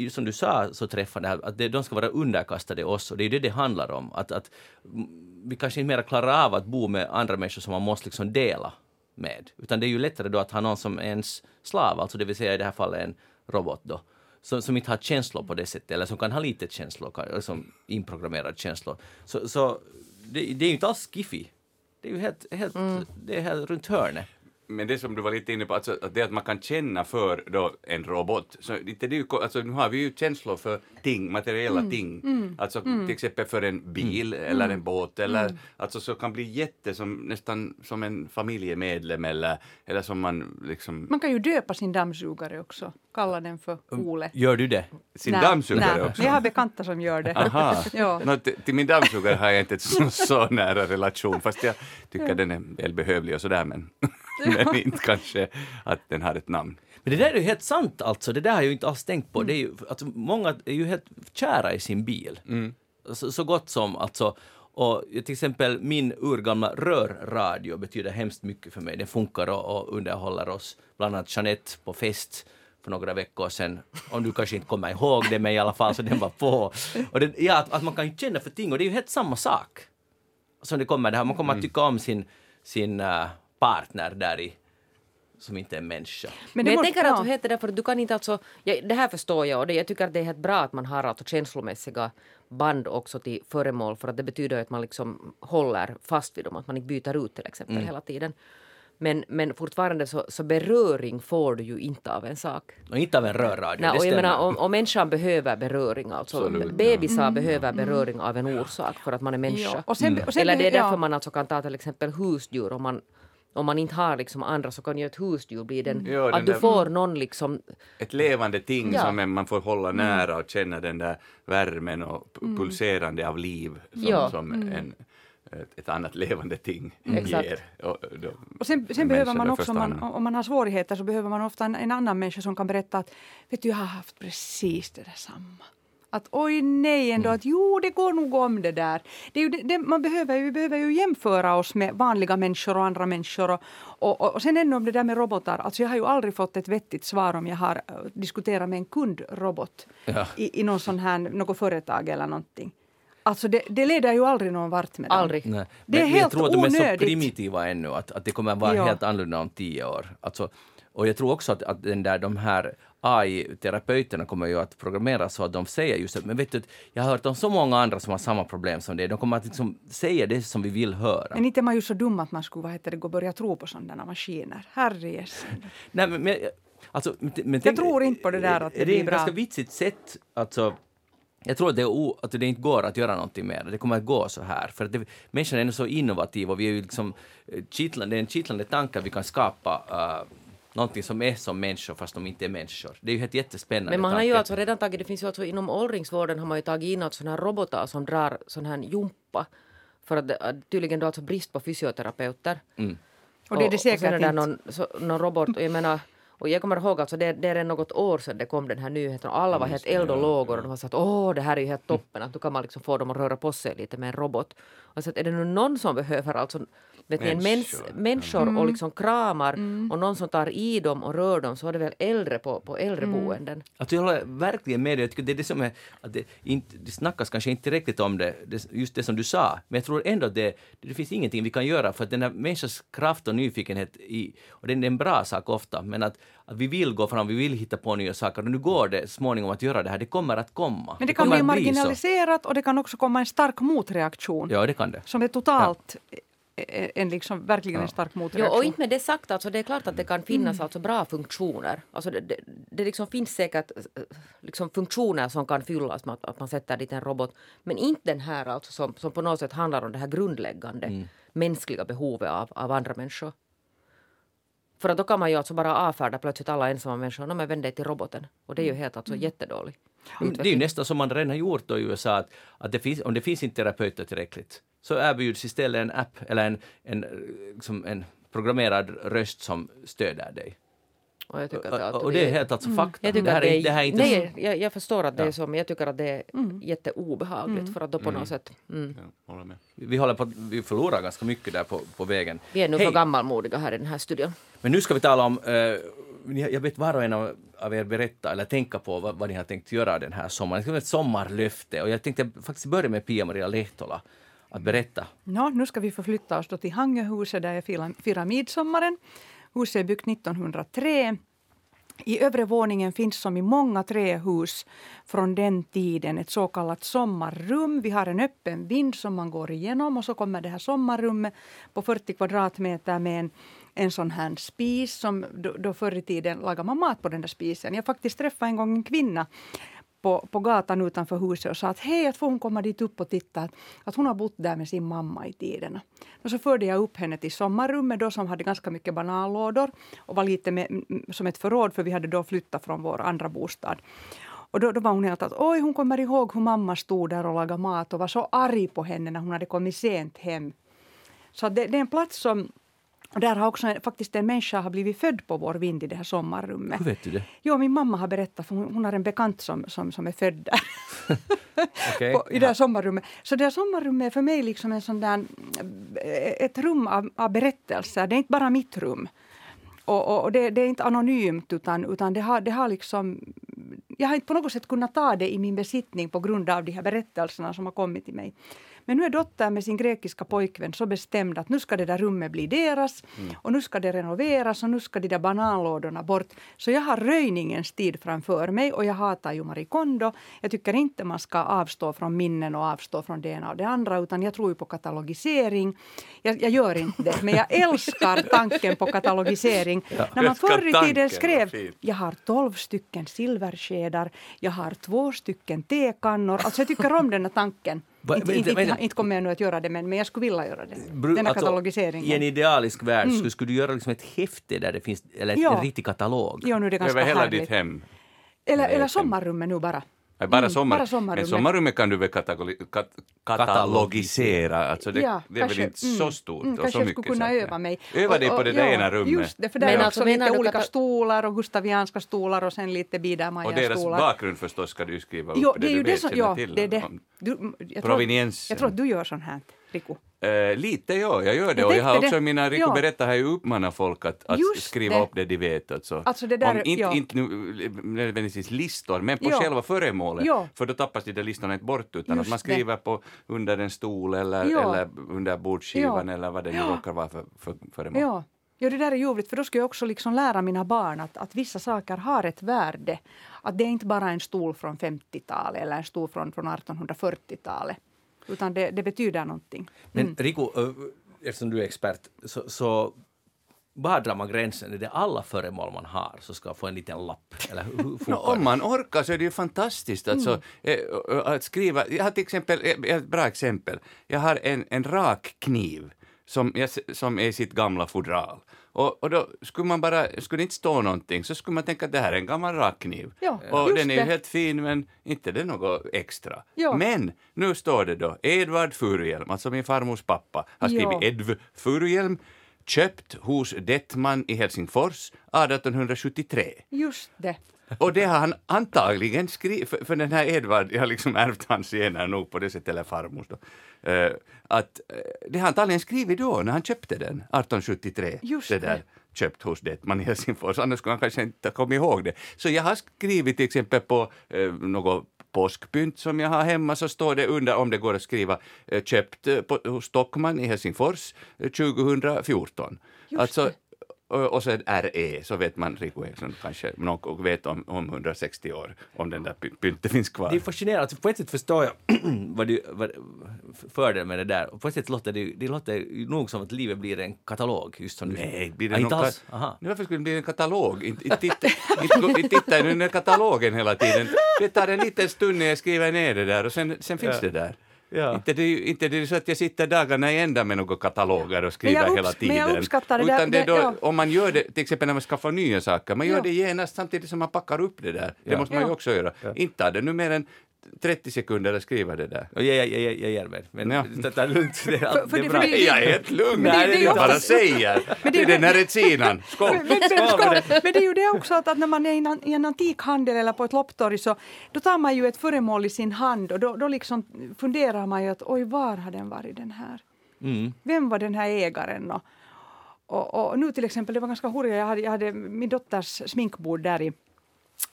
som du sa så träffande, här, att de ska vara underkastade oss och det är det det handlar om. Att, att mm, vi kanske inte mer klarar av att bo med andra människor som man måste liksom dela med. Utan det är ju lättare då att ha någon som är ens slav, alltså det vill säga i det här fallet en robot då. Som, som inte har känslor på det sättet, eller som kan ha lite känslor, kan- som inprogrammerade känslor. Så, så det, det är ju inte alls skiffy. Det är ju helt, helt, det är helt runt hörnet. Men det som du var lite inne på, alltså, att det att man kan känna för då en robot, så det ko- alltså, nu har vi ju känslor för ting, materiella ting, alltså till exempel för en bil eller en båt, eller alltså så kan bli jätte som nästan som en familjemedlem eller, eller som man liksom, Man kan ju döpa sin dammsugare också, kalla den för Ole. Gör du det? sin Nej, dammsugare nej, också. Jag har bekanta som gör det. Aha. Ja. Nå, till, min dammsugare har jag inte så, så nära relation, fast jag tycker den är välbehövlig och sådär, men, men inte kanske att den har ett namn. Men det där är ju helt sant alltså, det där har jag ju inte alls tänkt på. Det är ju, alltså, många är ju helt kära i sin bil. Så, så gott som alltså. Och till exempel min urgamla rörradio betyder hemskt mycket för mig. Den funkar och, och underhåller oss. Bland annat Jeanette på fest för några veckor sedan. Om du kanske inte kommer ihåg det, men i alla fall så den var på. Och det, ja, att, att man kan ju känna för ting och det är ju helt samma sak. Som det kommer det här, man kommer att tycka om sin, sin äh, partner där i, som inte är en människa. Men, det jag tänker att ja. det heter det för att du kan inte alltså, ja, det här förstår jag och det, jag tycker att det är helt bra att man har alltså känslomässiga band också till föremål för att det betyder att man liksom håller fast vid dem, att man inte byter ut till exempel hela tiden. Men, men fortfarande så, så beröring får du ju inte av en sak. Och inte av en rörradio, Nej, och jag menar, om, om människan behöver beröring, alltså Absolut, bebisar behöver beröring av en orsak för att man är människa. Ja, och sen- och sen Eller det är ja. därför man alltså kan ta till exempel husdjur om man om man inte har liksom andra så kan ju ett husdjur bli den, Ja, den att du där- får någon liksom Ett levande ting Ja. som man får hålla nära och känna den där värmen och p- pulserande av liv som, Ja. som en, ett, ett annat levande ting Exakt. ger. Och, då, Och sen, en sen behöver man också, om man, om man har svårigheter så behöver man ofta en, en annan människa som kan berätta att vet du, jag har haft precis det där samma. Att oj nej ändå, att jo det går nog om det där. Det är ju det, det, man behöver, vi behöver ju jämföra oss med vanliga människor och andra människor. Och, och, och, och sen ännu om det där med robotar, alltså jag har ju aldrig fått ett vettigt svar om jag har eh, diskuterat med en kundrobot Ja. i, i någon sån här, något företag eller någonting. Alltså det, det leder ju aldrig någon vart med dem. aldrig. Nej. Det är men, men jag helt tror att de är så onödigt. primitiva ännu att, att det kommer vara Ja. helt annorlunda om tio år. Alltså, och jag tror också att, att den där, de här AI-terapeuterna kommer ju att programmeras så att de säger just att men vet du, jag har hört om så många andra som har samma problem som det. De kommer att liksom säga det som vi vill höra. Men inte är man ju så dum att man skulle vad heter det, gå och börja tro på sådana maskiner. Herrejes. Nej, men, men, alltså, men, men Jag tror inte på det där att det är blir ett bra. ganska vitsigt sätt. Alltså, jag tror att det, är o, att det inte går att göra någonting mer. Det kommer att gå så här. För att det, människan är så innovativ och vi är ju liksom eh, kittlande, det är en kittlande tanke att vi kan skapa uh, någonting som är som människor fast de inte är människor. Det är ju helt jättespännande Men man har ju alltså redan tagit, det finns ju alltså inom åldringsvården har man ju tagit in alltså sådana här robotar som drar sån här jumpa. För att tydligen då alltså brist på fysioterapeuter. Och det är det sen säkert är det inte. någon, så, någon robot, och jag menar, och jag kommer ihåg alltså det, det är något år sedan det kom den här nyheten och alla var helt eld och lågor och de var så att åh det här är ju helt toppen att nu kan man liksom få dem att röra på sig lite med en robot. Och så att är det nu någon som behöver alltså vet ni, en mäns, Människor. människor och liksom kramar och någon som tar i dem och rör dem så är det väl äldre på, på äldreboenden. Alltså jag håller verkligen med dig. Jag tycker det är det som är, att det, inte, det snackas kanske inte tillräckligt om det, det, just det som du sa. Men jag tror ändå att det, det finns ingenting vi kan göra för att den här människans kraft och nyfikenhet, i, och det är en bra sak ofta, men att, att vi vill gå fram, vi vill hitta på nya saker och nu går det småningom att göra det här, det kommer att komma. Men det kan bli marginaliserat och det kan också komma en stark motreaktion. Ja, det kan det. Som är totalt eh, en liksom, verkligen en stark Jo, motreaktion. och inte med det sagt, alltså, det är klart att det kan finnas alltså bra funktioner. Alltså, det, det, det liksom finns säkert eh, liksom funktioner som kan fyllas med att, att man sätter dit en robot. Men inte den här alltså, som, som på något sätt handlar om det här grundläggande mänskliga behovet av, av andra människor. För att då kan man ju alltså bara avfärda plötsligt alla ensamma människor. No, men vänd dig till roboten. Och det är ju helt alltså jättedåligt. Det är ju nästan som man redan har gjort då i USA, att, att det finns, om det finns inte terapeuter tillräckligt, så erbjuds istället en app eller en, en, liksom en programmerad röst som stöder dig. Och, jag tycker att, Och, och det är helt alltså fakta. Jag tycker det, här att det är, det här är inte nej, jag, jag förstår att det är Ja. så, men jag tycker att det är jätteobehagligt. För att då på något sätt... Mm. Ja, håller med. Vi håller på att vi förlorar ganska mycket där på, på vägen. Vi är nu Hej, för gammalmodiga här i den här studion. Men nu ska vi tala om, eh, ni- jag vet var och en av, er berätta eller tänka på vad, vad ni har tänkt göra den här sommaren. Det ska vara ett sommarlöfte och jag tänkte faktiskt börja med Pia-Maria Lehtola att berätta. Nå, nu ska vi förflytta oss då till Hangöhuset där jag firar, firar midsommaren. Huset är byggt 1903. I övre våningen finns som i många trähus från den tiden ett så kallat sommarrum. Vi har en öppen vind som man går igenom och så kommer det här sommarrummet på 40 kvadratmeter med en, en sån här spis som då, då förr i tiden lagade man mat på den där spisen. Jag faktiskt träffade en gång en kvinna på, på gatan utanför huset och sa att hej, att får hon komma dit upp och titta. Att, att hon har bott där med sin mamma i tiderna. Och så förde jag upp henne till sommarrummet då som hade ganska mycket bananlådor och var lite med, mm, mm, som ett förråd för vi hade då flyttat från vår andra bostad. Och då, då var hon helt att oj, hon kommer ihåg hur mamma stod där och lagade mat och var så arg på henne när hon hade kommit sent hem. Så det, det är en plats som och där har också faktiskt en människa har blivit född på vår vind i det här sommarrummet. Hur vet du det? Jo, min mamma har berättat, för hon, hon har en bekant som, som, som är född där. Okej. på, I det här sommarrummet. Så det här sommarrummet är för mig liksom en sån där, eh, ett rum av, av berättelser. Det är inte bara mitt rum. Och, och, och det, det är inte anonymt, utan, utan det, har, det har liksom... Jag har inte på något sätt kunnat ta det i min besittning på grund av de här berättelserna som har kommit till mig. Men nu är dottern med sin grekiska pojkvän så bestämd att nu ska det där rummet bli deras och nu ska det renoveras och nu ska de där bananlådorna bort. Så jag har röjningens tid framför mig och jag hatar ju Marie Kondo. Jag tycker inte man ska avstå från minnen och avstå från det ena och det andra utan jag tror ju på katalogisering. Jag, jag gör inte det, men jag älskar tanken på katalogisering. När man förr i tiden skrev jag har tolv stycken silverskedar, jag har två stycken tekannor. Alltså jag tycker om den här tanken. Va- inte, inte, men- inte, inte kommer jag nu att göra det, men, men jag skulle vilja göra det. Bru- Den här alltså, katalogiseringen. I en idealisk värld skulle, skulle du göra liksom ett häfte där det finns, eller Ja. en riktig katalog. Jo, nu är det ganska Över hela härligt. ditt hem. Eller, eller sommarrummet nu bara. Nej, Bara, Mm, sommar, bara sommarrummet. Men sommarrummet kan du väl katagoli, kat, katalogisera? Alltså det, Ja, det är kanske- väl inte mm, så stort mm, och kanske så jag mycket. skulle kunna öva mig. Öva Och- dig på och- det där ja, ena rummet. Just det, för där Men är alltså, också lite olika stolar och gustavianska stolar och sen lite och Biedermeier-stolar. deras bakgrund förstås ska du skriva upp. Jo, det det är du ju det vet, som... Ja, till det är det. Du, mm, jag, tror, jag tror att du gör sånt här, Riku. Eh, lite ja, jag gör det. Jag och jag har också det. mina Rico Ja. berättar har ju uppmanat folk att, att skriva det. upp det de vet. Alltså, Alltså det där- Om inte, ja. inte nu nödvändigtvis listor, men på Ja. själva föremålet. Ja. För då tappas de där listorna inte bort utan Just att man det. skriver på under en stol eller, eller under bordskivan Ja. eller vad det nu råkar vara för, för föremål. Ja. ja, det där är ljuvligt för då ska jag också liksom lära mina barn att, att vissa saker har ett värde. Att det är inte bara en stol från 50-talet eller en stol från, från 1840-talet. Utan det, det betyder någonting. Men Riku, eftersom du är expert, så, så var drar man gränsen? Är det alla föremål man har som ska få en liten lapp? Eller hur, No, om man orkar så är det ju fantastiskt. Alltså, Mm. eh, att skriva, jag har till exempel, eh, ett bra exempel, jag har en, en rak kniv som, jag, som är i sitt gamla fodral. Och, och då skulle man bara, skulle det inte stå någonting så skulle man tänka att det här är en gammal rakkniv. Ja, och den är ju helt fin men inte det är något extra. Ja. Men nu står det då Edvard Furhjelm, alltså min farmors pappa, har skrivit Ja. Edv Furhjelm, köpt hos Detman i Helsingfors 1873. Just det. Och det har han antagligen skrivit, för, för den här Edvard, jag har liksom ärvt hans gener nog på det sättet, eller farmors då, eh, att eh, det har han antagligen skrivit då när han köpte den 1873. Just det där det. köpt hos Detman i Helsingfors, annars skulle han kanske inte ha kommit ihåg det. Så jag har skrivit till exempel på eh, något påskpynt som jag har hemma så står det under, om det går att skriva, eh, köpt eh, på, hos Stockman i Helsingfors eh, 2014. Just alltså. Och, och det RE, så vet man, Rico Eriksson kanske någon vet om, om 160 år, om den där py- pyntet finns kvar. Det är fascinerande. På ett sätt förstår jag vad du, vad, fördelen med det där. Och på ett sätt låter det, det låter nog som att livet blir en katalog. Just som Nej, du blir det ja, inte alls? Aha. Nu, Varför skulle det bli en katalog? Inte, inte, titta, inte, gå- inte titta i den där katalogen hela tiden. Det tar en liten stund när jag skriver ner det där och sen, sen finns Ja. det där. Ja. Inte, det, inte det är så att jag sitter dagarna i ända med några kataloger och skriver hela tiden. men jag uppskattar det Utan där- det är då, ja. Om man gör det, till exempel när man skaffar nya saker, man gör Ja. det genast samtidigt som man packar upp det där. Det måste man ju också göra. Inte det nu mer än 30 sekunder att skriva det där. Jag, jag, jag, jag ger mig. Men Ja. det, det är lugnt. Det är, allt- för det är det- bra. för det- Jag är helt lugn, Men det- det är jag bara säger. Det är den här recinan. Skål! Men, men, men, skål. men det är ju det också att, att när man är i en, i en antikhandel eller på ett lopptorg så då tar man ju ett föremål i sin hand och då, då liksom funderar man ju att oj, var har den varit den här? Mm. Vem var den här ägaren? Och, och, och nu till exempel, det var ganska hurra, jag hade, jag hade min dotters sminkbord där i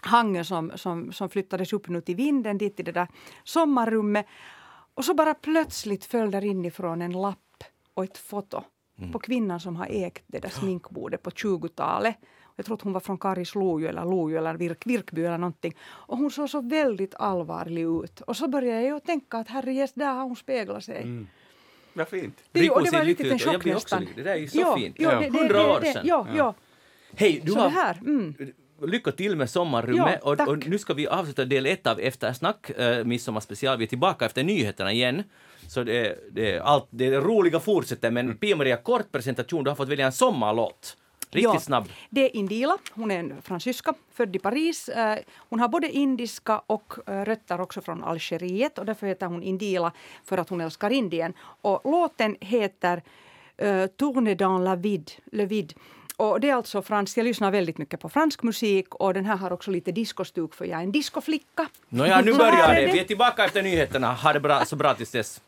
Hangö som, som, som flyttades upp nu till vinden, dit till det där sommarrummet. Och så bara plötsligt föll där inifrån en lapp och ett foto på kvinnan som har ägt det där sminkbordet på 20-talet. Jag tror att hon var från Karisloju eller Loju eller Virk, Virkby eller någonting. Och hon såg så väldigt allvarlig ut. Och så började jag tänka att herrejes, där har hon speglat sig. Vad fint. Det, Rico och det var riktigt en chock nästan. Det där är ju så ja, fint. Ja, det, det, Hundra det, år det, sedan. Ja, ja. Hej, du Så har... det här. Mm. Lycka till med sommarrummet. Ja, och, och nu ska vi avsluta del ett av Eftersnack, äh, midsommarspecial. Vi är tillbaka efter nyheterna igen. Så det, är- det, allt, det är roliga fortsätter, men Pia-Maria, kort presentation. Du har fått välja en sommarlåt. Riktigt Ja. snabb. Det är Indila. Hon är en fransyska, född i Paris. Eh, Hon har både indiska och eh, rötter också från Algeriet. Och därför heter hon Indila, för att hon älskar Indien. Och låten heter uh, Tourne dans la vide, le vide. Och det är alltså fransk. Jag lyssnar väldigt mycket på fransk musik och den här har också lite discostuk för jag är en discoflicka. Nåja, nu Så börjar det. Vi är tillbaka efter nyheterna. Ha det bra, så bra tills dess.